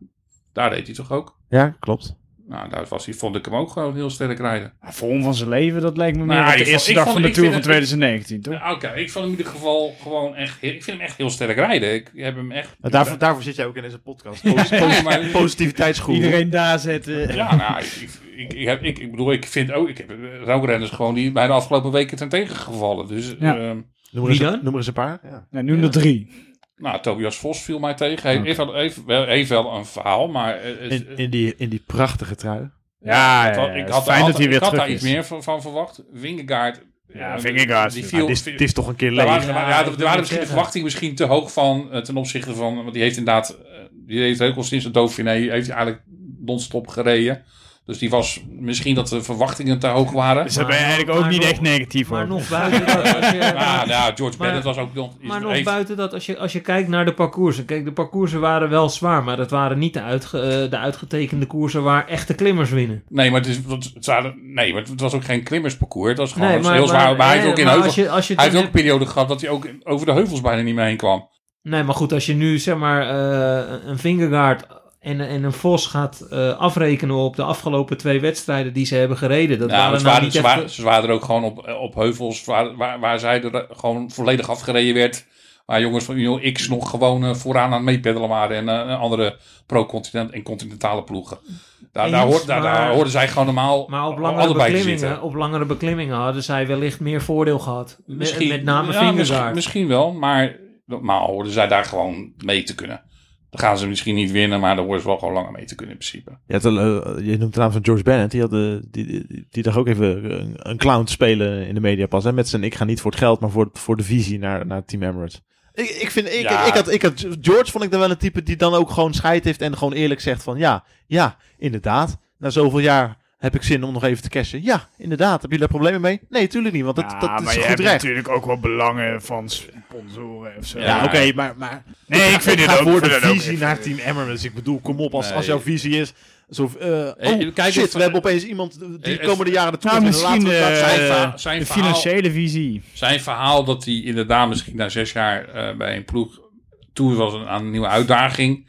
daar deed hij toch ook? Ja, klopt. Nou, daar was hij, vond ik hem ook gewoon heel sterk rijden. Vorm van zijn leven, dat lijkt me Nou, meer op ik de eerste dag vond- van de Tour van vind het- 2019, toch? Ja, Oké, ik vond hem in ieder geval gewoon echt, heel- ik vind hem echt heel sterk rijden. Ik heb hem echt... Maar daarvoor, daarvoor zit jij ook in deze podcast. Ja, maar- Positiviteitsgroep. Iedereen daar zetten. Ja, nou, ik, ik, ik, heb, ik, ik bedoel, ik vind ook, ik heb renners gewoon die bij de afgelopen weken ten tegengevallen. Dus, Ja. ehm, Noem er Wie eens- dan? Noem er eens een paar. Ja. Nou, nu er drie. Nou, Tobias Vos viel mij tegen. Hij heeft, wel- heeft, wel, heeft wel een verhaal, maar... eh, het- In, in, die, in die prachtige trui. Ja, het ja, had- ja, ik het had, is fijn had- dat hij weer ik had terug daar iets meer van, van verwacht. Wingegaard. Ja, eh, Vingegaard. Die Ja, viel, het, is, het is toch een keer leeg. waren, ja, Ja, er waren misschien de verwachtingen misschien te hoog van eh, ten opzichte van, want die heeft inderdaad, eh, die heeft ook al sinds de Dauphiné heeft hij eigenlijk non-stop gereden. Dus die was misschien dat de verwachtingen te hoog waren. Dus daar ben je eigenlijk ook Maar niet nog- echt negatief Maar over. nog buiten dat, als je, Ja, nou, George Maar- Bennett was ook nog. is- maar nog heeft- buiten dat, als je, als je kijkt naar de parcoursen. Kijk, de parcoursen waren wel zwaar, maar dat waren niet de, uitge, eh, de uitgetekende koersen waar echte klimmers winnen. Nee, maar het, is, het, het waren- nee, maar het was ook geen klimmersparcours. Het was gewoon Nee, maar, heel zwaar. Maar, hij heeft ook in maar heuvel, als je, als je hij heeft ook een periode gehad dat hij ook over de heuvels bijna niet meer heen kwam. Nee, maar goed, als je nu zeg maar eh, een Vingegaard en, en een Vos gaat eh, afrekenen op de afgelopen twee wedstrijden die ze hebben gereden. Dat Ja, waren ze, nou waren, ze, echt... waren, ze waren er ook gewoon op, op heuvels waar, waar, waar zij er gewoon volledig afgereden werd. Waar jongens van Union X nog gewoon eh, vooraan aan het meepeddelen waren. En eh, andere pro-continent en continentale ploegen. Daar, daar, Eens, hoor, daar, daar maar- hoorden zij gewoon normaal Maar op langere, beklimmingen, zitten. op langere beklimmingen hadden zij wellicht meer voordeel gehad. Misschien, met name ja, misschien, misschien wel, maar normaal hoorden zij daar gewoon mee te kunnen. Dan gaan ze misschien niet winnen, maar dan horen ze wel gewoon langer mee te kunnen in principe. Je, had, eh, je noemt de naam van George Bennett. Die, had, eh, die, die, die dacht ook even een, een clown te spelen in de media pas. Hè, met zijn ik ga niet voor het geld, maar voor, voor de visie naar, naar Team Emirates. Ik, ik, vind, ik, Ja. ik, had, ik had George vond ik dan wel een type die dan ook gewoon scheid heeft en gewoon eerlijk zegt van ja, ja, inderdaad. Na zoveel jaar heb ik zin om nog even te cashen. Ja, inderdaad. Heb je daar problemen mee? Nee, tuurlijk niet, want dat, Ja, dat maar is je goed hebt recht. natuurlijk ook wel belangen van sponsoren of zo. Ja, Ja. oké, maar, maar Nee, ik vind het ook voor de ook visie naar Team Emirates. Ik bedoel, kom op, als, Nee. als jouw visie is... Zo, eh, Hey, oh, kijk shit, we hebben opeens iemand die de komende jaren de Nou, winnen. Laten misschien eh, zijn. zijn verhaal- zijn de verhaal- financiële visie. Zijn verhaal dat hij inderdaad misschien na zes jaar eh, bij een ploeg toe was aan een nieuwe uitdaging,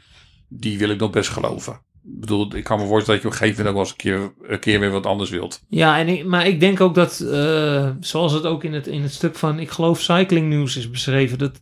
die wil ik nog best geloven. Bedoel, ik kan me voorstellen dat je op een gegeven moment ook wel eens een keer, een keer weer wat anders wilt. Ja, en ik, maar ik denk ook dat, eh, zoals het ook in het, in het stuk van, ik geloof Cycling News is beschreven, dat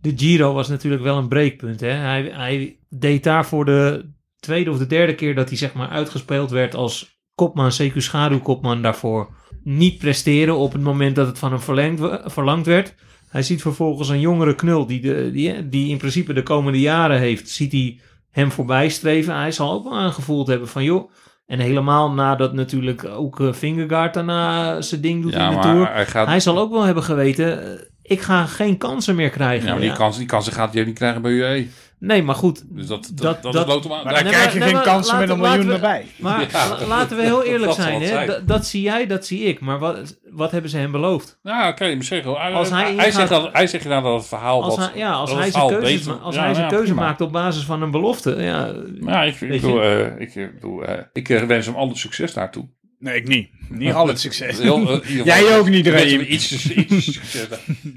de Giro was natuurlijk wel een breekpunt. Hè? Hij, hij deed daar voor de tweede of de derde keer dat hij zeg maar uitgespeeld werd als kopman, CQ schaduwkopman daarvoor. Niet presteren op het moment dat het van hem verlangd werd. Hij ziet vervolgens een jongere knul die, de, die, die in principe de komende jaren heeft, ziet hij hem voorbij streven. Hij zal ook wel aangevoeld hebben van joh, en helemaal nadat natuurlijk ook eh, Vingegaard daarna zijn ding doet Ja, in de Tour. hij gaat. Hij zal ook wel hebben geweten, eh, ik ga geen kansen meer krijgen. ja, maar die, Ja. kans, die kansen gaat hij ook niet krijgen bij UE. Nee, maar goed. Dus dat, dat, Dat- Maar Daar dan Nee, krijg je geen kansen met een miljoen we- erbij. Maar Ja, laten we heel eerlijk zijn. het Hè? Dat, dat zie jij, dat zie ik. Maar wat, wat hebben ze hem beloofd? Ja, oké, maar zeg wel. Hij, Als hij hij, zegt dat, hij zegt inderdaad dat het verhaal Als wat, hij, ja, als hij het zijn keuze, beter- als ja, hij zijn ja, keuze maakt op basis van een belofte. Ja, Ja, ik, ik, bedoel, eh, ik, bedoel, eh, ik eh, wens hem alle succes daartoe. Nee, ik niet. Niet al het succes. Heel, eh, Jij ook niet, hem Iets, iets succes.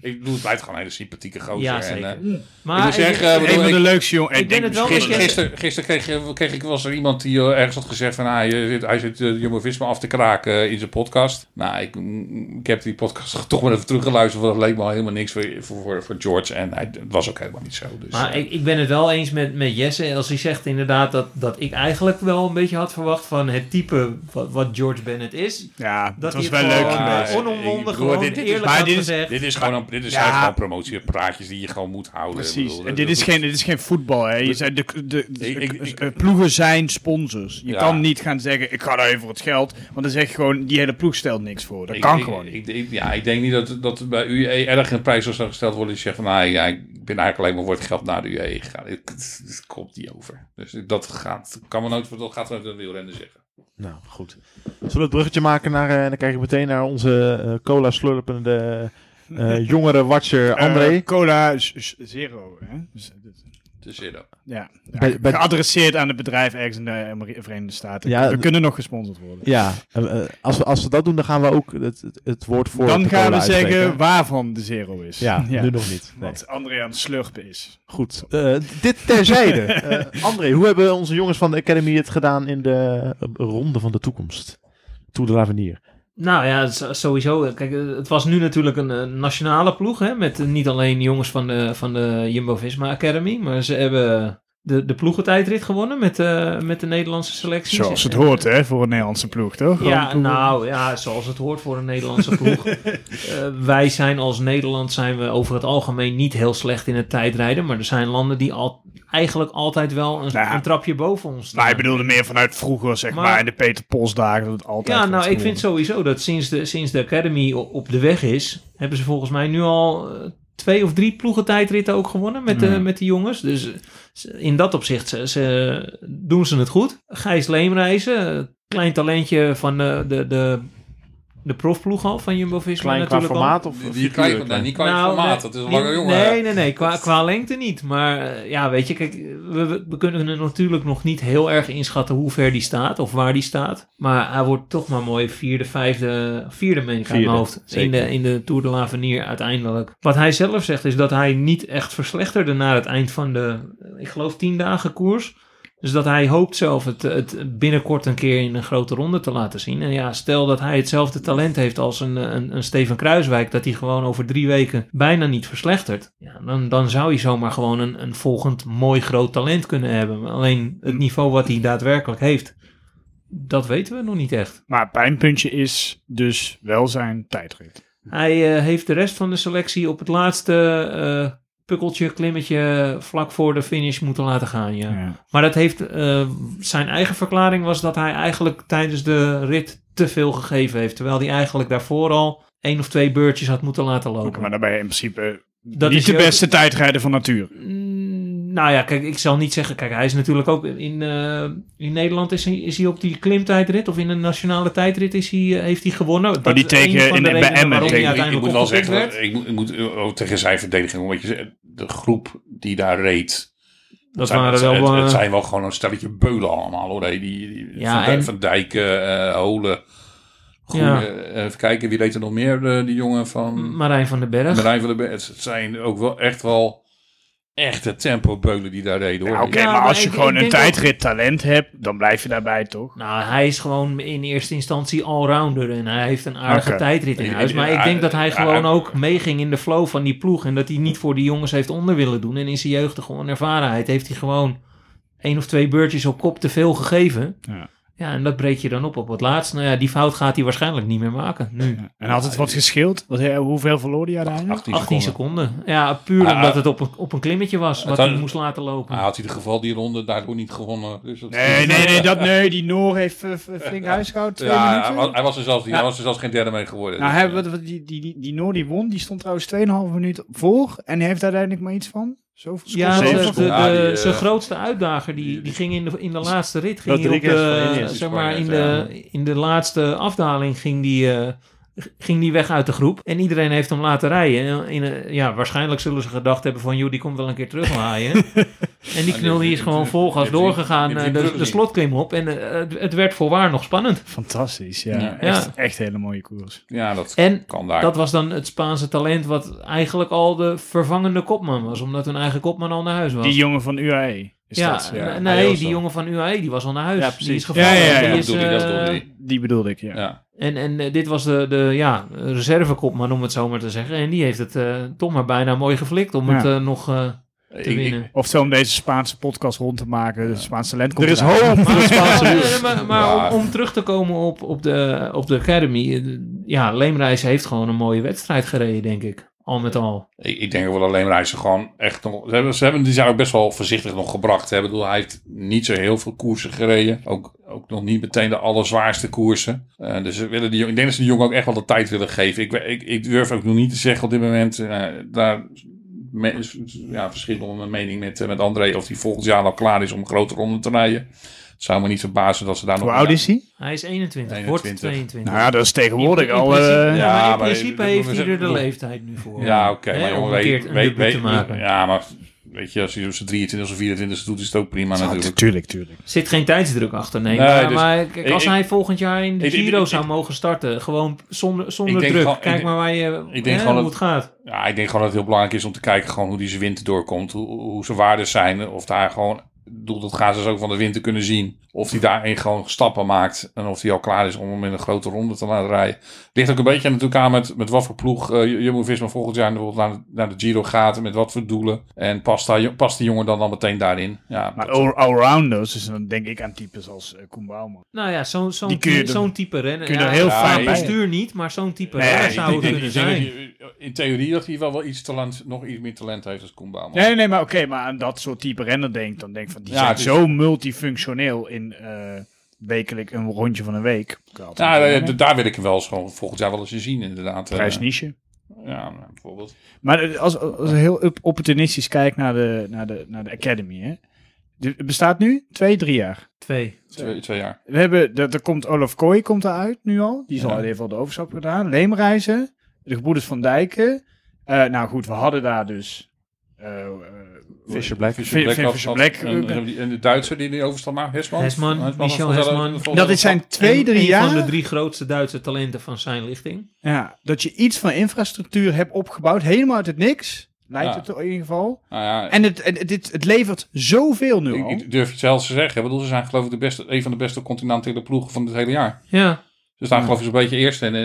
Ik bedoel, het blijft gewoon een hele sympathieke gozer. Ja, en, zeker. eh, Maar ik moet zeggen, ik- bedoel, Een van de leukste jongen. ik ben het wel Gisteren, gisteren, gisteren kreeg, kreeg ik wel eens er iemand die eh, ergens had gezegd van hij, zit, hij zit uh, Jumbo-Visma af te kraken in zijn podcast. Nou, ik, mm, ik heb die podcast toch maar even teruggeluisterd, want dat leek me al helemaal niks voor, voor, voor, voor George. En hij, het was ook helemaal niet zo. Dus, Maar ik, ik ben het wel eens met, met Jesse als hij zegt inderdaad dat, dat ik eigenlijk wel een beetje had verwacht van het type wat, wat George Bennett is. Ja, Dat was wel het leuk geweest. eh, Onomwonden gewoon dit- eerlijk maar dit is- gezegd. dit is gewoon, dit is gewoon promotiepraatjes die je gewoon moet houden. Precies. En dat- dit is, dat- geen, dit is geen voetbal. Hè. Je zei, de, de, de- Ik- ik- ik- eh, ploegen zijn sponsors. Je Ja. kan niet gaan zeggen, ik ga daar even voor het geld. Want dan zeg je gewoon, die hele ploeg stelt niks voor. Dat Ik- kan ik- gewoon niet. Ik, ik- ja, ik denk niet dat, dat bij UE erg een prijs zou gesteld worden. Die zegt van, nou ja, ik ben eigenlijk alleen maar voor het geld naar de UE gegaan. Het, het- het komt niet over. Dus dat gaat, kan me nooit, dat gaat nooit een wielrenner zeggen. Nou, goed. Zullen we het bruggetje maken naar, eh, en dan kijk ik meteen naar onze eh, cola slurpende eh, jongere watcher André. Cola Zero. Hè? Dus, ja. Bij- Ja, bij- geadresseerd aan het bedrijf ergens in de Verenigde Staten. Ja, we kunnen nog gesponsord worden. ja, eh, eh, als, we, als we dat doen, dan gaan we ook het, het, woord voor Dan gaan we zeggen uitspreken. waarvan de Zero is. Ja, nu nog niet. Nee. Wat André aan het slurpen is. Goed. Eh, dit terzijde. Eh, André, hoe hebben onze jongens van de Academy het gedaan in de ronde van de toekomst? Tour de l'Avenir. Nou ja, sowieso. Kijk, eh, het was nu natuurlijk een, eh, nationale ploeg. Hè, met niet alleen jongens van de, van de Jumbo-Visma Academy. Maar ze hebben de, de ploegentijdrit gewonnen met, eh, met de Nederlandse selectie. Zoals het hoort, hè, voor een Nederlandse ploeg, toch? Ja, nou ja, zoals het hoort voor een Nederlandse ploeg. Eh, wij zijn als Nederland zijn we over het algemeen niet heel slecht in het tijdrijden. Maar er zijn landen die al, eigenlijk altijd wel een, Nou, een trapje boven ons staan. Maar ik bedoelde meer vanuit vroeger, zeg maar, Maar- in de Peter Pols dagen, dat het altijd Ja, nou, ik vind sowieso dat sinds de, sinds de Academy op de weg is, hebben ze volgens mij nu al eh, twee of drie ploegentijdritten ook gewonnen met, de, Ja. met de jongens. Dus eh, in dat opzicht ze, ze- doen ze het goed. Gijs Leemreizen, eh, klein talentje van de, de, de, de profploeg al van Jumbo-Visma Klein qua natuurlijk al. formaat of Die figuur klein, klein? nee, niet qua Nou, formaat, dat is een lange jongen. Nee, nee, nee, qua, qua lengte niet. Maar eh, ja, weet je, kijk, we, kunnen er natuurlijk nog niet heel erg inschatten hoe ver die staat of waar die staat. Maar hij wordt toch maar mooi vierde, vijfde, vierde meen ik Vierde, mijn hoofd. In de, in de Tour de l'Avenir uiteindelijk. Wat hij zelf zegt is dat hij niet echt verslechterde na het eind van de, ik geloof, tien dagen koers. Dus dat hij hoopt zelf het, het binnenkort een keer in een grote ronde te laten zien. En ja, stel dat hij hetzelfde talent heeft als een, een, een Steven Kruiswijk, dat hij gewoon over drie weken bijna niet verslechtert. Ja, dan, dan zou hij zomaar gewoon een, een volgend mooi groot talent kunnen hebben. Alleen het niveau wat hij daadwerkelijk heeft, dat weten we nog niet echt. Maar pijnpuntje is dus wel zijn tijdrit. Hij eh, heeft de rest van de selectie op het laatste eh, pukkeltje, klimmetje vlak voor de finish moeten laten gaan. Ja. Ja. Maar dat heeft eh, zijn eigen verklaring was dat hij eigenlijk tijdens de rit te veel gegeven heeft. Terwijl hij eigenlijk daarvoor al één of twee beurtjes had moeten laten lopen. Maar dan ben je in principe Dat niet is de beste tijdrijder van natuur. Mm, nou ja, kijk, ik zal niet zeggen. Kijk, hij is natuurlijk ook in, eh, in Nederland is hij, is hij op die klimtijdrit of in de nationale tijdrit is hij, eh, heeft hij gewonnen. Dat Oh, die in- de bij Emmen ik, moet wel zeggen, werd. ik moet, ik moet eh, ook tegen zijn verdediging, omdat je de groep die daar reed, Dat zijn, waren wel... het, het zijn wel gewoon een stelletje beulen allemaal hoor. Die, die, Ja, van, Dijk- en- van Dijk, eh, Holen. Goeie, Ja. even kijken, wie reed er nog meer? Die jongen van Marijn van den Berg. Marijn van der Berg. Het zijn ook wel echt wel echte tempo-beulen die daar reden hoor. Ja, Oké, Ja, maar maar als je ik- gewoon ik een denk ook- tijdrit talent hebt, dan blijf je daarbij toch? Nou, hij is gewoon in eerste instantie allrounder en hij heeft een aardige Oké. tijdrit in huis. Maar ik denk dat hij ja, gewoon ook meeging in de flow van die ploeg en dat hij niet voor die jongens heeft onder willen doen. En in zijn jeugd gewoon ervarenheid heeft hij gewoon één of twee beurtjes op kop te veel gegeven. Ja. Ja, en dat breek je dan op op het laatst. Nou ja, die fout gaat hij waarschijnlijk niet meer maken nu. En had het wat gescheeld? Wat, eh, hoeveel verloor hij uiteindelijk? 18, 18 seconden. Ja, puur Ah, omdat ah. het op een, op een klimmetje was wat had- hij moest laten lopen. Hij had in ieder geval die ronde daardoor niet gewonnen. Dus dat- Nee, nee, nee, dat, nee, die Noor heeft eh, f- flink huisgehouden, twee Ja, hij minuten. was, hij was er zelfs, hij Ja. was er zelfs geen derde mee geworden. Nou, Dus, hij, wat, wat, die, die, die, die Noor die won, die stond trouwens 2,5 minuten voor. En hij heeft uiteindelijk maar iets van zoveel Ja, de, de, de- seconden. Ja, die, eh, zijn grootste uitdager, die, die ging in de, in de laatste rit, ging hij op de, zeg maar, in de, in de laatste afdaling ging die, eh, ging die weg uit de groep. En iedereen heeft hem laten rijden. En In een- ja, waarschijnlijk zullen ze gedacht hebben van... joh, die komt wel een keer teruglaaien. en die knul die is gewoon vol gas die doorgegaan die eh, de, de slotklim op. En eh, het, het werd voorwaar nog spannend. Fantastisch, ja. Ja. Echt, echt hele mooie koers. Ja, dat En kan daar. dat was dan het Spaanse talent... wat eigenlijk al de vervangende kopman was. Omdat hun eigen kopman al naar huis was. Die jongen van UAE. Is ja, dat, ja. nee, die jongen van UAE die was al naar huis. Ja, die precies. is gevallen. Ja, ja, ja, Die is, ik, dat eh. Die bedoelde ik, ja. En, en eh, dit was de, de ja, reservekopman, om het zo maar te zeggen. En die heeft het eh, toch maar bijna mooi geflikt om Ja. het eh, nog eh, te Ik- ik- winnen. Oftewel om deze Spaanse podcast rond te maken. De Spaanse talent komt Er is hoop voor de Spaanse Maar, wiel. maar, maar Ja. om, om terug te komen op, op, de, op de Academy. Ja, Leemreis heeft gewoon een mooie wedstrijd gereden, denk ik. Al met al. Ik, ik denk wel alleen reizen gewoon echt nog. Ze hebben, ze hebben die zijn ook best wel voorzichtig nog gebracht. Hè. Ik bedoel, hij heeft niet zo heel veel koersen gereden. Ook, ook nog niet meteen de allerzwaarste koersen. Eh, dus ze willen die, ik denk dat ze die jongen ook echt wel de tijd willen geven. Ik, ik, ik durf ook nog niet te zeggen op dit moment. eh, daar me- ja, verschillende mijn mening met, eh, met André. Of hij volgend jaar al klaar is om een grote ronde te rijden. Het zou me niet verbazen dat ze daar Hoe nog. oud is hij? Hij is 21, 21. wordt 22. Nou ja, dat is tegenwoordig In- in al... principe- eh, ja, maar ja, in maar- principe heeft hij er de leeftijd nu voor. Ja, oké. Hè, maar jongen, een weet, keer een weet, debuut weet, te maken. Ja, maar weet je, als hij op zijn 23 of 24 doet, is het ook prima ja, natuurlijk. tuurlijk, tuurlijk. zit geen tijdsdruk achter, nee. Nee, maar dus- maar kijk, als ik- hij volgend jaar in de ik- Giro ik- zou ik- mogen starten, gewoon zonder, zonder druk. gewoon- Kijk maar waar je, ik denk hè, gewoon hoe dat- het gaat. Ja, ik denk gewoon dat het heel belangrijk is om te kijken gewoon hoe die zijn winter doorkomt. Hoe, hoe zijn waarden zijn. Of daar gewoon, bedoel, dat gaan ze zo van de winter kunnen zien. Of hij daarin gewoon stappen maakt. En of hij al klaar is om hem in een grote ronde te laten rijden. Ligt ook een beetje natuurlijk aan met, met wat voor ploeg uh, Jumbo-Visma volgend jaar bijvoorbeeld naar, de- naar de Giro gaat. En met wat voor doelen. En past, daar, past die jongen dan, dan meteen daarin. Ja, Maar all- allrounders, dus dan denk ik aan types als uh, Koen Bouwman. Nou ja, zo'n er- zo'n type rennen. kun je ja, heel ja, vaak bestuur niet, maar zo'n type Nee, renner ik zou het kunnen zijn. in theorie dat hij wel, wel iets talent, nog iets meer talent heeft als Koen Bouwman. Nee, nee, maar oké, maar aan dat soort type renner denk dan denk ik van die Ja, zijn zo multifunctioneel in eh wekelijk een rondje van een week. Ja, eh, d- daar wil ik hem wel eens gewoon volgend jaar wel eens zien inderdaad. Eh, Prijs niche. Ja, nou, bijvoorbeeld. Maar eh, als, als je heel op- opportunistisch kijkt naar de, naar de, naar de Academy, hè. Het bestaat nu twee, drie jaar. Twee. Twee, twee jaar. We hebben, er, er komt Olaf Kooi komt eruit nu al. Die is al Ja. even al de overstap gedaan. Leemreizen, de gebroeders van Dijken. Eh, nou goed, we hadden daar dus... eh, Fisher Black. Fisher Black, en, de Duitser die die overstap maakt, Hesman. Hesman, was Michel Hesman. Dat is zijn twee, drie een jaar. van de drie grootste Duitse talenten van zijn lichting. Ja, dat je iets van infrastructuur hebt opgebouwd, helemaal uit het niks. Lijkt Ja. het in ieder geval. Nou ja, En het, het, dit, het levert zoveel nu ik, al. ik durf het zelfs te zeggen. Ik bedoel, ze zijn geloof ik de beste, een van de beste continentale ploegen van het hele jaar. Ja, Ze staan geloof ik zo'n beetje eerst en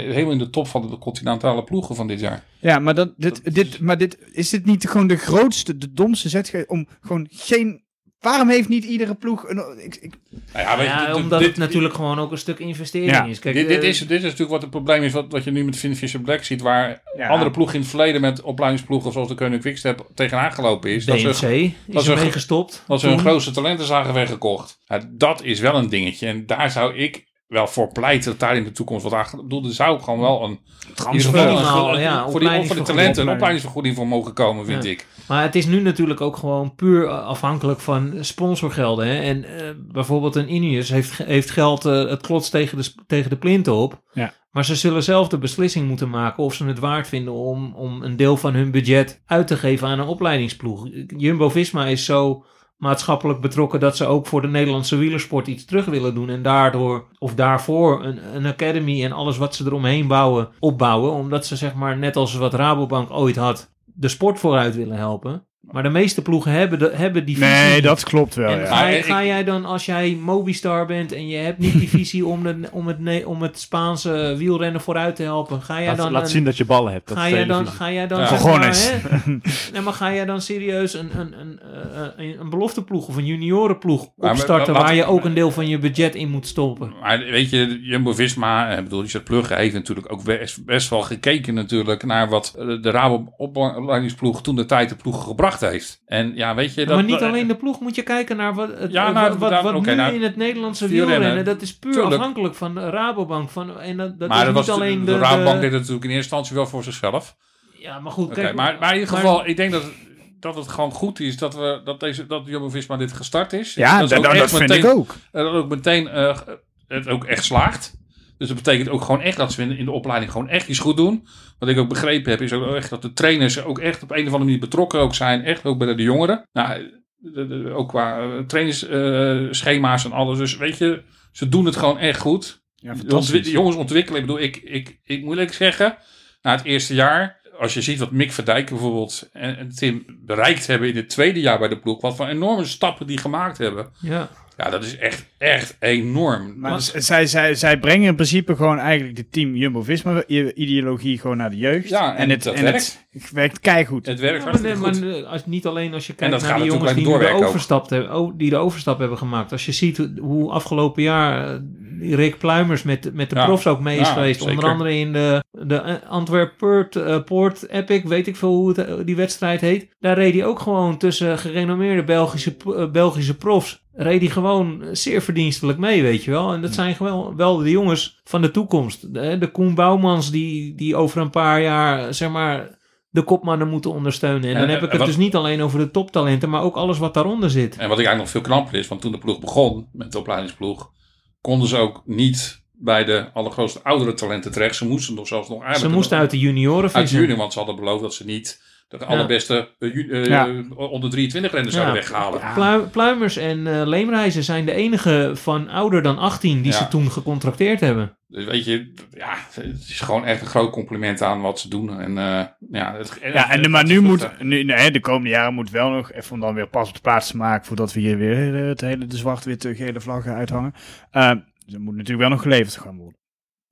helemaal in de top van de continentale ploegen van dit jaar. Ja, maar, dat, dit, dit, maar dit, is dit niet gewoon de grootste, de domste zet om gewoon geen... Waarom heeft niet iedere ploeg... Een, ik, ik, Nou ja, dit- omdat dit- het natuurlijk gewoon ook een stuk investering Ja, is. Kijk, dit, dit, eh, is, dit is natuurlijk wat het probleem is, wat, wat je nu met Finn Fisher Black ziet, waar Ja. andere ploegen in het verleden met opleidingsploegen zoals de Koning Quickstep tegenaan gelopen is. Dat DMC ze, is er mee gestopt. dat ze hun grootste talenten zagen weggekocht. Ja, dat is wel een dingetje. En daar zou ik wel voor pleiten dat daar in de toekomst wat aan... Ik bedoel, er zou gewoon wel een... transfer. ja, voor, die, voor die opleidingsvergoeding. talenten een opleidingsvergoeding voor mogen komen, vind Ja. ik. Maar het is nu natuurlijk ook gewoon puur afhankelijk van sponsorgelden. Hè? En eh, bijvoorbeeld een Ineos heeft, heeft geld, eh, het klotst tegen de, tegen de plinten op. Ja. Maar ze zullen zelf de beslissing moeten maken of ze het waard vinden om, om een deel van hun budget uit te geven aan een opleidingsploeg. Jumbo-Visma is zo maatschappelijk betrokken dat ze ook voor de Nederlandse wielersport iets terug willen doen. En daardoor, of daarvoor, een, een academy en alles wat ze eromheen bouwen, opbouwen. Omdat ze zeg maar, net als wat Rabobank ooit had, de sport vooruit willen helpen. Maar de meeste ploegen hebben, de, hebben die visie Nee, dat klopt wel, En ja. ga, ga jij dan, als jij Mobistar bent en je hebt niet die visie om, de, om, het, om het Spaanse wielrennen vooruit te helpen, ga jij Laat, dan... laat een- zien dat je ballen hebt. Dat Ga is jij, dan, ga jij dan Ja. zeg Cojones. maar, hè? nee, maar ga jij dan serieus een, een, een, eh, een, een belofteploeg of een juniorenploeg maar opstarten laat- waar je ook een deel van je budget in moet stoppen? Maar weet je, Jumbo-Visma, ik bedoel, Richard Plugge heeft natuurlijk ook best, best wel gekeken natuurlijk naar wat eh, de Rabo opleidingsploeg toen de tijd de ploeg gebracht heeft. En ja, weet je... Dat, maar niet alleen de ploeg, moet je kijken naar wat, het, Ja, wat, nou, wat, wat nu nou, in het Nederlandse wielrennen, wielrennen, dat is puur tuurlijk. afhankelijk van de Rabobank. Van, en dat, dat maar is dat niet was alleen de, Rabobank de- deed het natuurlijk in eerste instantie wel voor zichzelf. ja, maar goed, Oké, kijk, maar, maar in ieder maar- geval, ik denk dat, dat het gewoon goed is dat, we, dat, deze, dat Jumbo-Visma dit gestart is. Ja, dat, dat, ook dat, echt vind meteen- ik ook. En dat ook meteen eh, het ook echt slaagt. Dus dat betekent ook gewoon echt dat ze in de, in de opleiding gewoon echt iets goed doen. Wat ik ook begrepen heb, is ook echt dat de trainers ook echt op een of andere manier betrokken ook zijn. Echt ook bij de jongeren. Nou, de- de- ook qua eh, trainingsschema's en alles. Dus weet je, ze doen het gewoon echt goed. Ja, De jongens ontwikkelen. Ik bedoel, ik, ik, ik moet eerlijk zeggen, na het eerste jaar, als je ziet wat Mick Verdijk bijvoorbeeld en, en Tim bereikt hebben in het tweede jaar bij de ploeg, wat voor enorme stappen die gemaakt hebben. Ja. Ja, dat is echt, echt enorm. Maar zij, zij, zij brengen in principe gewoon eigenlijk de team Jumbo-Visma-ideologie gewoon naar de jeugd. Ja, en dat het, het werkt keigoed. Het werkt Ja, maar, goed. maar, eh, als, niet alleen als je En kijkt dat naar die jongens die de, overstap hebben, oh, die de overstap hebben gemaakt. Als je ziet hoe- afgelopen jaar eh, Rick Pluimers met, met de Ja. profs ook mee is Ja, geweest. zeker. Onder andere in de, de eh, Antwerp Poort Epic, weet ik veel hoe het, die wedstrijd heet. Daar reed hij ook gewoon tussen gerenommeerde Belgische, Belgische profs. Reed hij gewoon zeer verdienstelijk mee, weet je wel. En dat zijn gewoon wel de jongens van de toekomst. De, de Koen Bouwmans die, die over een paar jaar, zeg maar, de kopmannen moeten ondersteunen. En En- dan heb ik het wat- dus niet alleen over de toptalenten, maar ook alles wat daaronder zit. En wat ik eigenlijk nog veel knapper is, want toen de ploeg begon met de opleidingsploeg, konden ze ook niet bij de allergrootste oudere talenten terecht. Ze moesten nog zelfs nog Ze eigenlijk moesten uit de junioren uit de vissen. junior, want ze hadden beloofd dat ze niet de allerbeste eh, eh, Ja. onder 23 renners zouden weghalen. Plu- Pluimers en eh, Leemreizen zijn de enige van ouder dan 18 die Ja. ze toen gecontracteerd hebben. Dus weet je, ja, het is gewoon echt een groot compliment aan wat ze doen. En, eh, ja, het, Ja, en de, maar nu moet, nu, nee, de komende jaren moet wel nog, even om dan weer pas op de plaats te maken, voordat we hier weer eh, het hele de zwart-witte gele vlaggen uithangen. Eh, er moet natuurlijk wel nog geleverd gaan worden.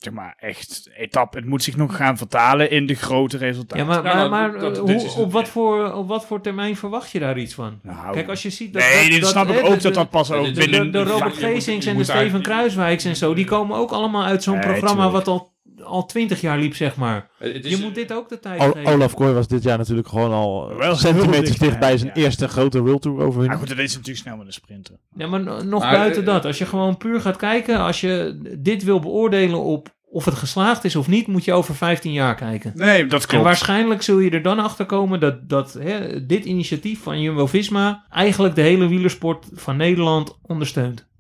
Zeg maar, echt, etappe, het moet zich nog gaan vertalen in de grote resultaten. Ja, maar, Ja, maar, maar maar, dat- eh, hoe- op, wat voor, op wat voor termijn verwacht je daar iets van? Nou, Kijk, als je ziet dat... nee, dat, snap ik ook de- dat dat pas de- ook De, binnen... de, de Robert Geesings en de Steven Kruiswijks en zo, die komen ook allemaal uit zo'n programma tuurlijk. wat al, al 20 jaar liep, zeg maar. Is- Je moet dit ook de tijd O- geven. Olaf Kooi was dit jaar natuurlijk gewoon al Wel centimeters dicht bij dichtbij, zijn ja. eerste grote World Tour Maar overwinning. goed, dat is natuurlijk snel met een sprinter. Ja, maar no- nog Maar, buiten eh, dat. Als je gewoon puur gaat kijken, als je dit wil beoordelen op of het geslaagd is of niet, moet je over 15 jaar kijken. Nee, dat En klopt. waarschijnlijk zul je er dan achter komen dat, dat hè, dit initiatief van Jumbo-Visma eigenlijk de hele wielersport van Nederland ondersteunt.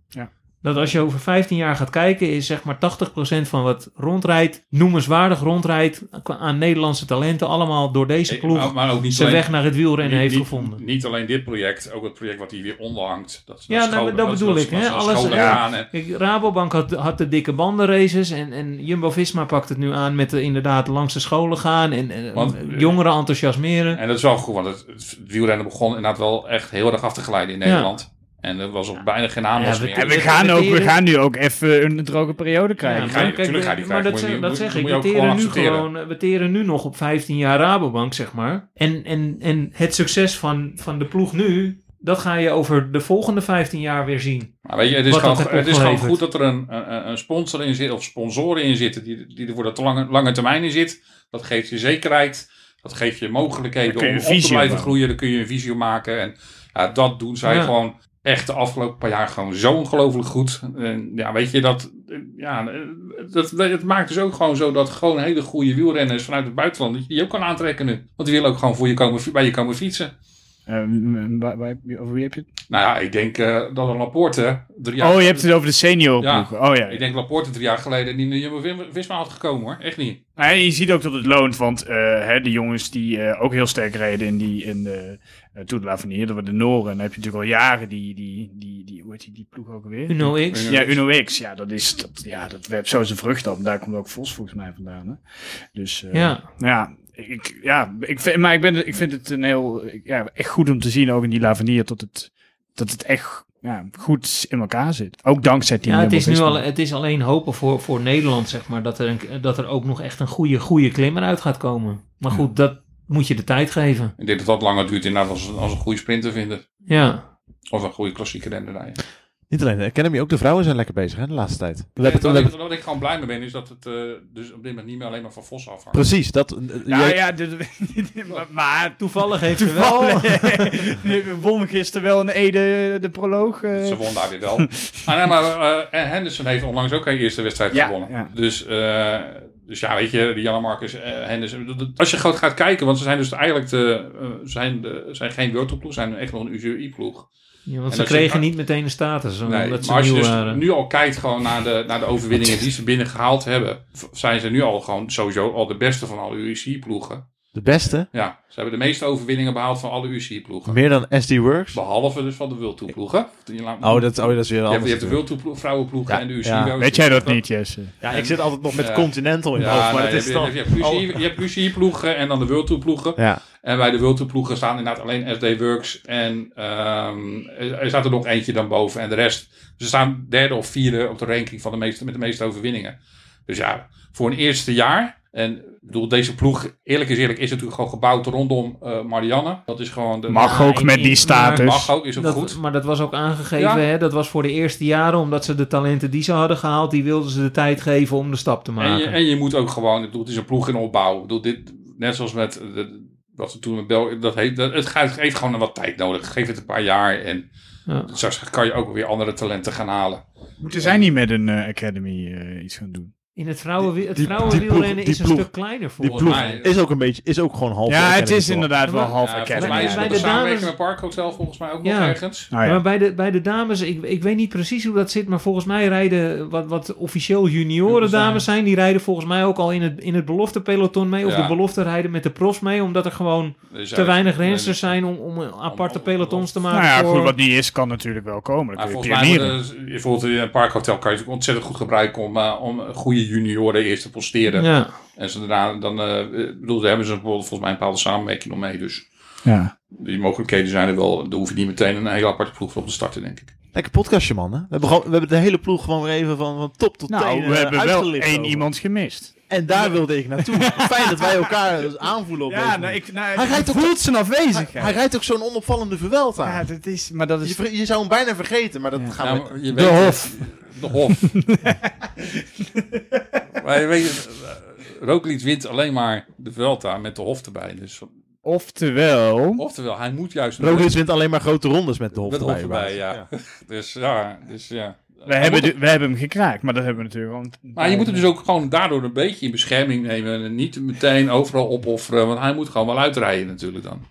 Dat als je over 15 jaar gaat kijken, is zeg maar 80% van wat rondrijdt, noemenswaardig rondrijdt aan Nederlandse talenten, allemaal door deze maar, ploeg maar ook niet zijn alleen, weg naar het wielrennen niet- heeft niet- gevonden. Niet alleen dit project, ook het project wat hier weer onder hangt. Dat, Ja, nou, dat ze- bedoel ik, hè. Alles- scholen ja. Kijk, Rabobank had, had de dikke bandenraces en, en Jumbo-Visma pakt het nu aan met de, inderdaad langs de scholen gaan en, en Want, eh, jongeren enthousiasmeren. En dat is wel goed, want het, het wielrennen begon inderdaad wel echt heel erg af te glijden in Ja. En er was ook bijna geen aanwas Ja, meer. En we gaan, ook, we gaan nu ook even een droge periode krijgen. Ja, ga je- maar, kijk, tuurlijk ga je die maar dat, krijgen, zeg- moet je- dat zeg moet ik. We teren, nu gewoon, we teren nu nog op 15 jaar Rabobank, zeg maar. En, en, en het succes van, van de ploeg nu, dat ga je over de volgende 15 jaar weer zien. Maar weet je, het is, gewoon, het is gewoon goed dat er een, een, een sponsor in zit, of sponsoren in zitten, die, die er voor dat lange, lange termijn in zit. Dat geeft je zekerheid, dat geeft je mogelijkheden je om op te blijven groeien. Dan kun je een visie maken. En ja, dat doen zij Ja. gewoon echt de afgelopen paar jaar gewoon zo ongelooflijk goed. En ja, weet je, dat, ja, dat, het maakt dus ook gewoon zo dat gewoon hele goede wielrenners vanuit het buitenland, dat je ook kan aantrekken nu. Want die willen ook gewoon voor je komen, bij je komen fietsen. Eh, m- waar- waar- over wie heb je het? Nou ja, ik denk eh, dat een Laporte drie jaar oh, je hebt het over de senior Ja. ploeg. Oh ja. Ik denk Laporte drie jaar geleden niet in de Jumbo-Visma had gekomen hoor. Echt niet. Nou, je ziet ook dat het loont, want eh, hè, de jongens die eh, ook heel sterk reden in, die, in de uh, Tour de l'Avenir, dat waren de Noren. En dan heb je natuurlijk al jaren die, die, die, die hoe heet die, die ploeg ook alweer? Uno X. Ja, Uno X. Ja, dat is, dat, ja, dat werpt zo zijn vrucht op. Daar komt ook Vos volgens mij vandaan. Hè? Dus eh, Ja. ja, ik, ja ik vind, maar ik, ben, ik vind het een heel, ja, echt goed om te zien, ook in die Lavanier, dat het, dat het echt ja, goed in elkaar zit. Ook dankzij Team Ja, het is, nu al, het is alleen hopen voor, voor Nederland, zeg maar, dat er, een, dat er ook nog echt een goede, goede klimmer uit gaat komen. Maar goed, dat moet je de tijd geven. Ik denk dat dat langer duurt inderdaad als, als een goede sprinter vinden. Ja. Of een goede klassieke renner rijden. Niet alleen de Academy, ook de vrouwen zijn lekker bezig hè, de laatste tijd. We hebben het, we Wat ik, wat ik gewoon blij mee ben is dat het eh, dus op dit moment niet meer alleen maar van Vos afhangt. precies, dat... eh, Ja, jij- ja, dit- maar, maar Toevallig heeft ze wel... We won gisteren wel een Ede de proloog. eh. Ze won daar weer wel. ah, nee, maar eh, Henderson heeft onlangs ook een eerste wedstrijd Ja, gewonnen. ja. Dus, eh, dus ja, weet je, die Jan Marcus, eh, Henderson. Als je gewoon gaat kijken, want ze zijn dus eigenlijk de, eh, zijn, de, zijn geen World ploeg, zijn echt nog een UCI ploeg. Ja, want En ze je- kregen niet meteen een status, Nee, omdat ze maar als je dus waren. nu al kijkt gewoon naar de, naar de overwinningen die ze binnen gehaald hebben, zijn ze nu al gewoon sowieso al de beste van alle UC-ploegen. De beste. Ja, ze hebben de meeste overwinningen behaald van alle UC-ploegen. Meer dan SD Works. Behalve dus van de World Tour ploegen. Je laat- Oh, dat, oh, dat is weer je, anders. hebt, je hebt de. World Tour ploeg- vrouwenploegen Ja, en de UC. ja. Weet jij dat niet, Jesse? Ja, ik zit altijd nog met Ja. Continental in mijn hoofd, Ja, maar nee, het je is hebt, dan... je hebt UC je hebt UC-ploegen en dan de World Tour ploegen. Ja, En bij de World Tour ploegen staan inderdaad alleen SD Works. En ehm, er staat er nog eentje dan boven. En de rest. Ze staan derde of vierde op de ranking van de meeste, met de meeste overwinningen. Dus ja, voor een eerste jaar. En bedoel, deze ploeg, eerlijk is eerlijk, is natuurlijk gewoon gebouwd rondom eh, Marianne. Dat is gewoon de. Mag Ja, ook ik- met ik- die status. Mag ook, is ook Dat, goed. Maar dat was ook aangegeven, Ja. hè? dat was voor de eerste jaren, omdat ze de talenten die ze hadden gehaald, die wilden ze de tijd geven om de stap te En maken. je, en je moet ook gewoon, ik bedoel, het is een ploeg in opbouw. Ik bedoel, dit, net zoals met de, wat we toen met België, dat heet, dat, het gaat- heeft gewoon wat tijd nodig. Geef het een paar jaar en Ja. straks kan je ook weer andere talenten gaan halen. Moeten zij niet met een eh, academy eh, iets gaan doen? In het, vrouwen, die- vrouwenwielrennen is een ploeg- stuk kleiner die volgens ploeg mij. is ook een beetje, is ook gewoon half Ja, het is inderdaad Ja, wel half Ja, volgens academy. mij is Bij het de dames- Parkhotel volgens mij ook Ja. nog ergens. Ja. Maar bij de, bij de dames, ik, ik weet niet precies hoe dat zit, maar volgens mij rijden wat, wat officieel junioren zijn. dames zijn, die rijden volgens mij ook al in het, in het belofte peloton mee, of Ja. de belofte rijden met de profs mee, omdat er gewoon Dus te ja, weinig rensters zijn om, om aparte om- pelotons te maken. Nou ja, voor- goed, wat niet is, kan natuurlijk wel komen. Maar Dan kun je volgens mij bijvoorbeeld in een parkhotel kan je ontzettend goed gebruiken om, eh, om goede junioren eerst te posteren. Ja. En ze daarna, dan, eh, ik bedoel, daar hebben ze bijvoorbeeld volgens mij een bepaalde samenwerking nog mee. Dus Ja. die mogelijkheden zijn er wel. Dan hoef je niet meteen een hele aparte ploeg voor op te starten, denk ik. Lekker podcastje, man. Hè? We, hebben gewoon, we hebben de hele ploeg gewoon weer even van, van top tot Nou, teen we eh, hebben wel één over. iemand gemist. En daar wilde ik naartoe. Fijn dat wij elkaar dus aanvoelen op deze manier. ik, nou, Hij rijdt ook- voelt zijn hij, afwezigheid. hij rijdt ook zo'n onopvallende Vuelta. ja, dat is, maar dat je, is... je zou hem bijna vergeten, maar dat gaan Ja, we... je De weet- Hof. De Hof. maar je weet, uh, Roglic wint alleen maar de Vuelta met de Hof erbij. Dus, Oftewel... oftewel, hij moet juist... Roglic wint alleen maar grote rondes met de Hof met de erbij. Hof erbij, ja. Dus ja, dus ja. We hebben, de- we hebben hem gekraakt, maar dat hebben we natuurlijk gewoon... Maar je moet hem dus ook gewoon daardoor een beetje in bescherming nemen. En niet meteen overal opofferen. Want hij moet gewoon wel uitrijden natuurlijk dan.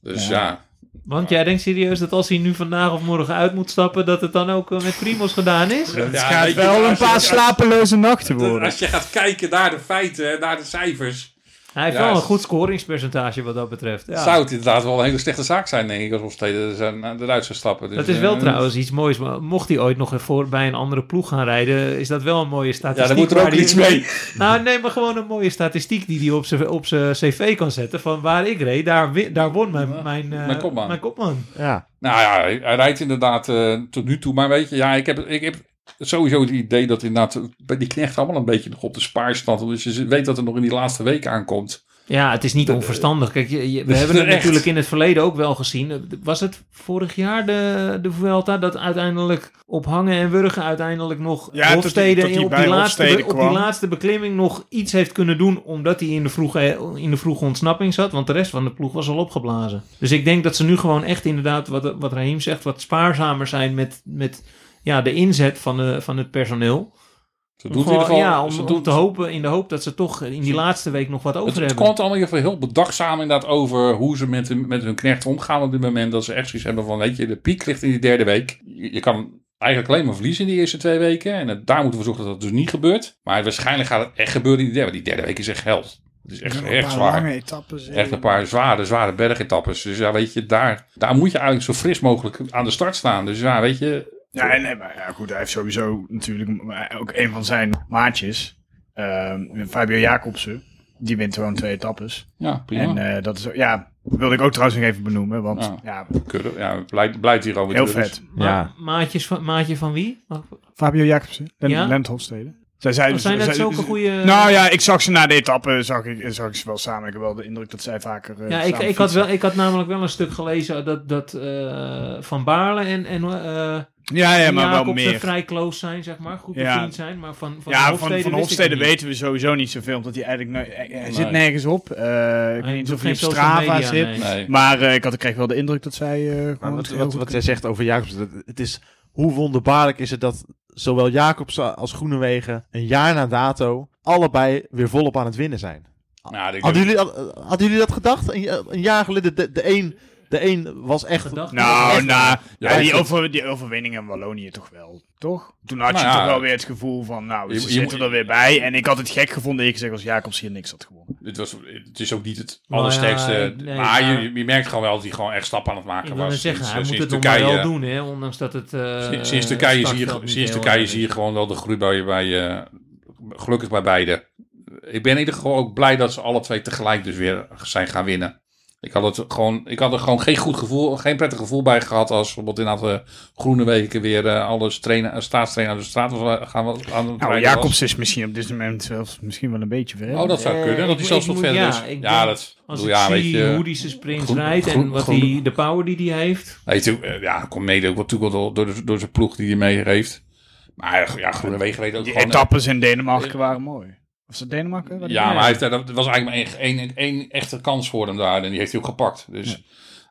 Dus Ja. ja. Want jij denkt serieus dat als hij nu vandaag of morgen uit moet stappen, dat het dan ook met Primos gedaan is? Het Ja, gaat weet je, wel een paar slapeloze nachten worden. Als je gaat kijken naar de feiten en naar de cijfers. Hij heeft Ja, wel een goed scoringspercentage wat dat betreft. Ja. Zou het inderdaad wel een hele slechte zaak zijn, denk ik. Als Hofstede zijn- eruit zou stappen. Dus, Dat is wel eh, trouwens iets moois. Maar mocht hij ooit nog voor bij een andere ploeg gaan rijden, is dat wel een mooie statistiek. Ja, dan moet er ook die- iets mee. Nou, nee, maar gewoon een mooie statistiek die hij op zijn op zijn cv kan zetten. Van waar ik reed, daar, daar won mijn, mijn, eh, Mijn kopman. Mijn kopman. Ja. Nou ja, hij, hij rijdt inderdaad eh, tot nu toe. Maar weet je, ja, ik heb, ik heb sowieso het idee dat inderdaad bij die knecht allemaal een beetje nog op de spaarstand. Dus je weet dat het nog in die laatste week aankomt. Ja, het is niet onverstandig. Kijk, je, je- we hebben het echt. natuurlijk in het verleden ook wel gezien. Was het vorig jaar de, de Vuelta dat uiteindelijk op hangen en wurgen uiteindelijk nog Ja, tot die- Hofstede tot die op, die laatste, op die laatste beklimming nog iets heeft kunnen doen omdat hij in de, vroege, in de vroege ontsnapping zat. Want de rest van de ploeg was al opgeblazen. Dus ik denk dat ze nu gewoon echt inderdaad, wat, wat Raheem zegt, wat spaarzamer zijn met, met ja, de inzet van, de, van het personeel. Ze het gewoon- geval. ja, om, ze om te hopen, in de hoop dat ze toch in die laatste week nog wat over het, het hebben. komt allemaal in ieder geval heel bedachtzaam inderdaad over hoe ze met, hun- met hun knecht omgaan op dit moment. Dat ze echt zoiets hebben van, weet je, de piek ligt in die derde week. Je, je kan eigenlijk alleen maar verliezen in die eerste twee weken. En het- daar moeten we zorgen dat dat dus niet gebeurt. Maar waarschijnlijk gaat het echt gebeuren in die derde. Die derde week is echt held. Het is echt, echt zwaar. etappes. Echt een paar zware, zware bergetappes. Dus ja, weet je, daar, daar moet je eigenlijk zo fris mogelijk aan de start staan. Dus ja, weet je, Ja, en, en- maar ja, goed, hij heeft sowieso natuurlijk ook een van zijn maatjes, ehm, Fabio Jacobsen, die wint gewoon twee etappes. ja, prima. En eh, dat is, ja, wilde ik ook trouwens nog even benoemen, want Ja. ja, Kudde, ja, blijft, blijft hier over heel vet. Ma- Ja. maatjes van, maatje van wie? Fabio Jacobsen, Len Ja? Lenthofstede. Zij zei, zijn dat zij- zulke goede... Nou ja, ik zag ze na de etappe, zag ik, zag ik ze wel samen. Ik heb wel de indruk dat zij vaker eh, ja, ik, ik, had wel, ik had namelijk wel een stuk gelezen dat, dat eh, Van Baarle en, en eh Ja, ja, maar wel meer. vrij close zijn, zeg maar. Goed Ja. bevriend zijn. Maar van, van ja, van, Hofstede van Hofstede weten we sowieso niet zoveel, omdat hij eigenlijk... hij, hij zit nergens op. Eh, ik Hij weet niet of hij op Strava media, zit. nee. Nee. Maar eh, ik, had, ik kreeg wel de indruk dat zij eh Maar gewoon wat, wat, wat jij zegt over Jacobsen, dat- het is hoe wonderbaarlijk is het dat zowel Jacobsen als Groenewegen een jaar na dato allebei weer volop aan het winnen zijn. Ik Hadden jullie, hadden jullie dat gedacht? Een, een jaar geleden de, de een De een was echt... Gedacht- Nou, Echt nou, Ja, die, ik- over, die overwinning in Wallonië toch wel, toch? Toen had je Nou ja. toch wel weer het gevoel van, nou, ze je zitten moet- er weer bij. En ik had het gek gevonden, eerlijk gezegd, als Jacobs hier niks had gewonnen. Dit was, het is ook niet het Nou ja, allersterkste. nee, maar je, je merkt gewoon wel dat hij gewoon echt stappen aan het maken Ik was. zeggen, hij moet het nog Turkije. wel doen, hè, ondanks dat het eh, Sinds, Turkije zie je, sinds heel Turkije zie je gewoon wel de groei bij, bij eh, gelukkig bij beide. Ik ben in ieder geval ook blij dat ze alle twee tegelijk dus weer zijn gaan winnen. Ik had, het gewoon, ik had er gewoon geen goed gevoel, geen prettig gevoel bij gehad als bijvoorbeeld in de groene weken weer eh, alles trainen, eh, staatstrainer aan de straat was, eh, gaan we aan het Nou, Jacobs is misschien op dit moment zelfs misschien wel een beetje was. Oh, dat zou Eh, kunnen. Dat hij zelfs wat verder ja, is. ik Ja, denk- dat Als bedoel, ik ja, weet zie je. hoe die zijn sprints groen- rijdt en wat groen- die, de power die hij heeft. Eh, ja, komt mede ook natuurlijk wel door, door, de- door zijn ploeg die hij mee heeft. Maar ja, Groene Wegen weet ook Die gewoon... etappes in Denemarken waren mooi. Denemarken? Waar Ja, maar hij heeft, daar- dat was eigenlijk maar één, één, één echte kans voor hem daar. En die heeft hij ook gepakt. Dus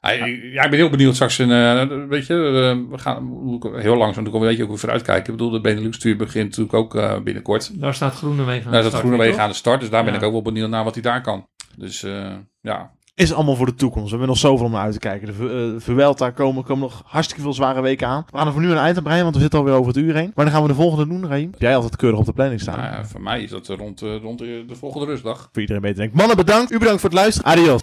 hij, ja, ik ben heel benieuwd straks. Een, eh, weet je, eh, we gaan heel langzaam natuurlijk een beetje ook weer vooruitkijken. Ik bedoel, de Benelux-tuur begint natuurlijk ook eh, binnenkort. Daar staat Groenewegen aan Daar de start, Wegen toch? aan de start. Dus daar ben ik ook wel benieuwd naar wat hij daar kan. Dus eh, ja, is allemaal voor de toekomst. We hebben nog zoveel om naar uit te kijken. De Vu- eh, Vuelta komen, komen nog hartstikke veel zware weken aan. We gaan er voor nu een eind aan breien, want we zitten alweer over het uur heen. Maar dan gaan we de volgende doen, Raim. Heb Jij altijd keurig op de planning staan. nou ja, voor mij is dat rond, eh, rond de, de volgende rustdag. Voor iedereen beter denkt. Mannen, bedankt. U bedankt voor het luisteren. Adios.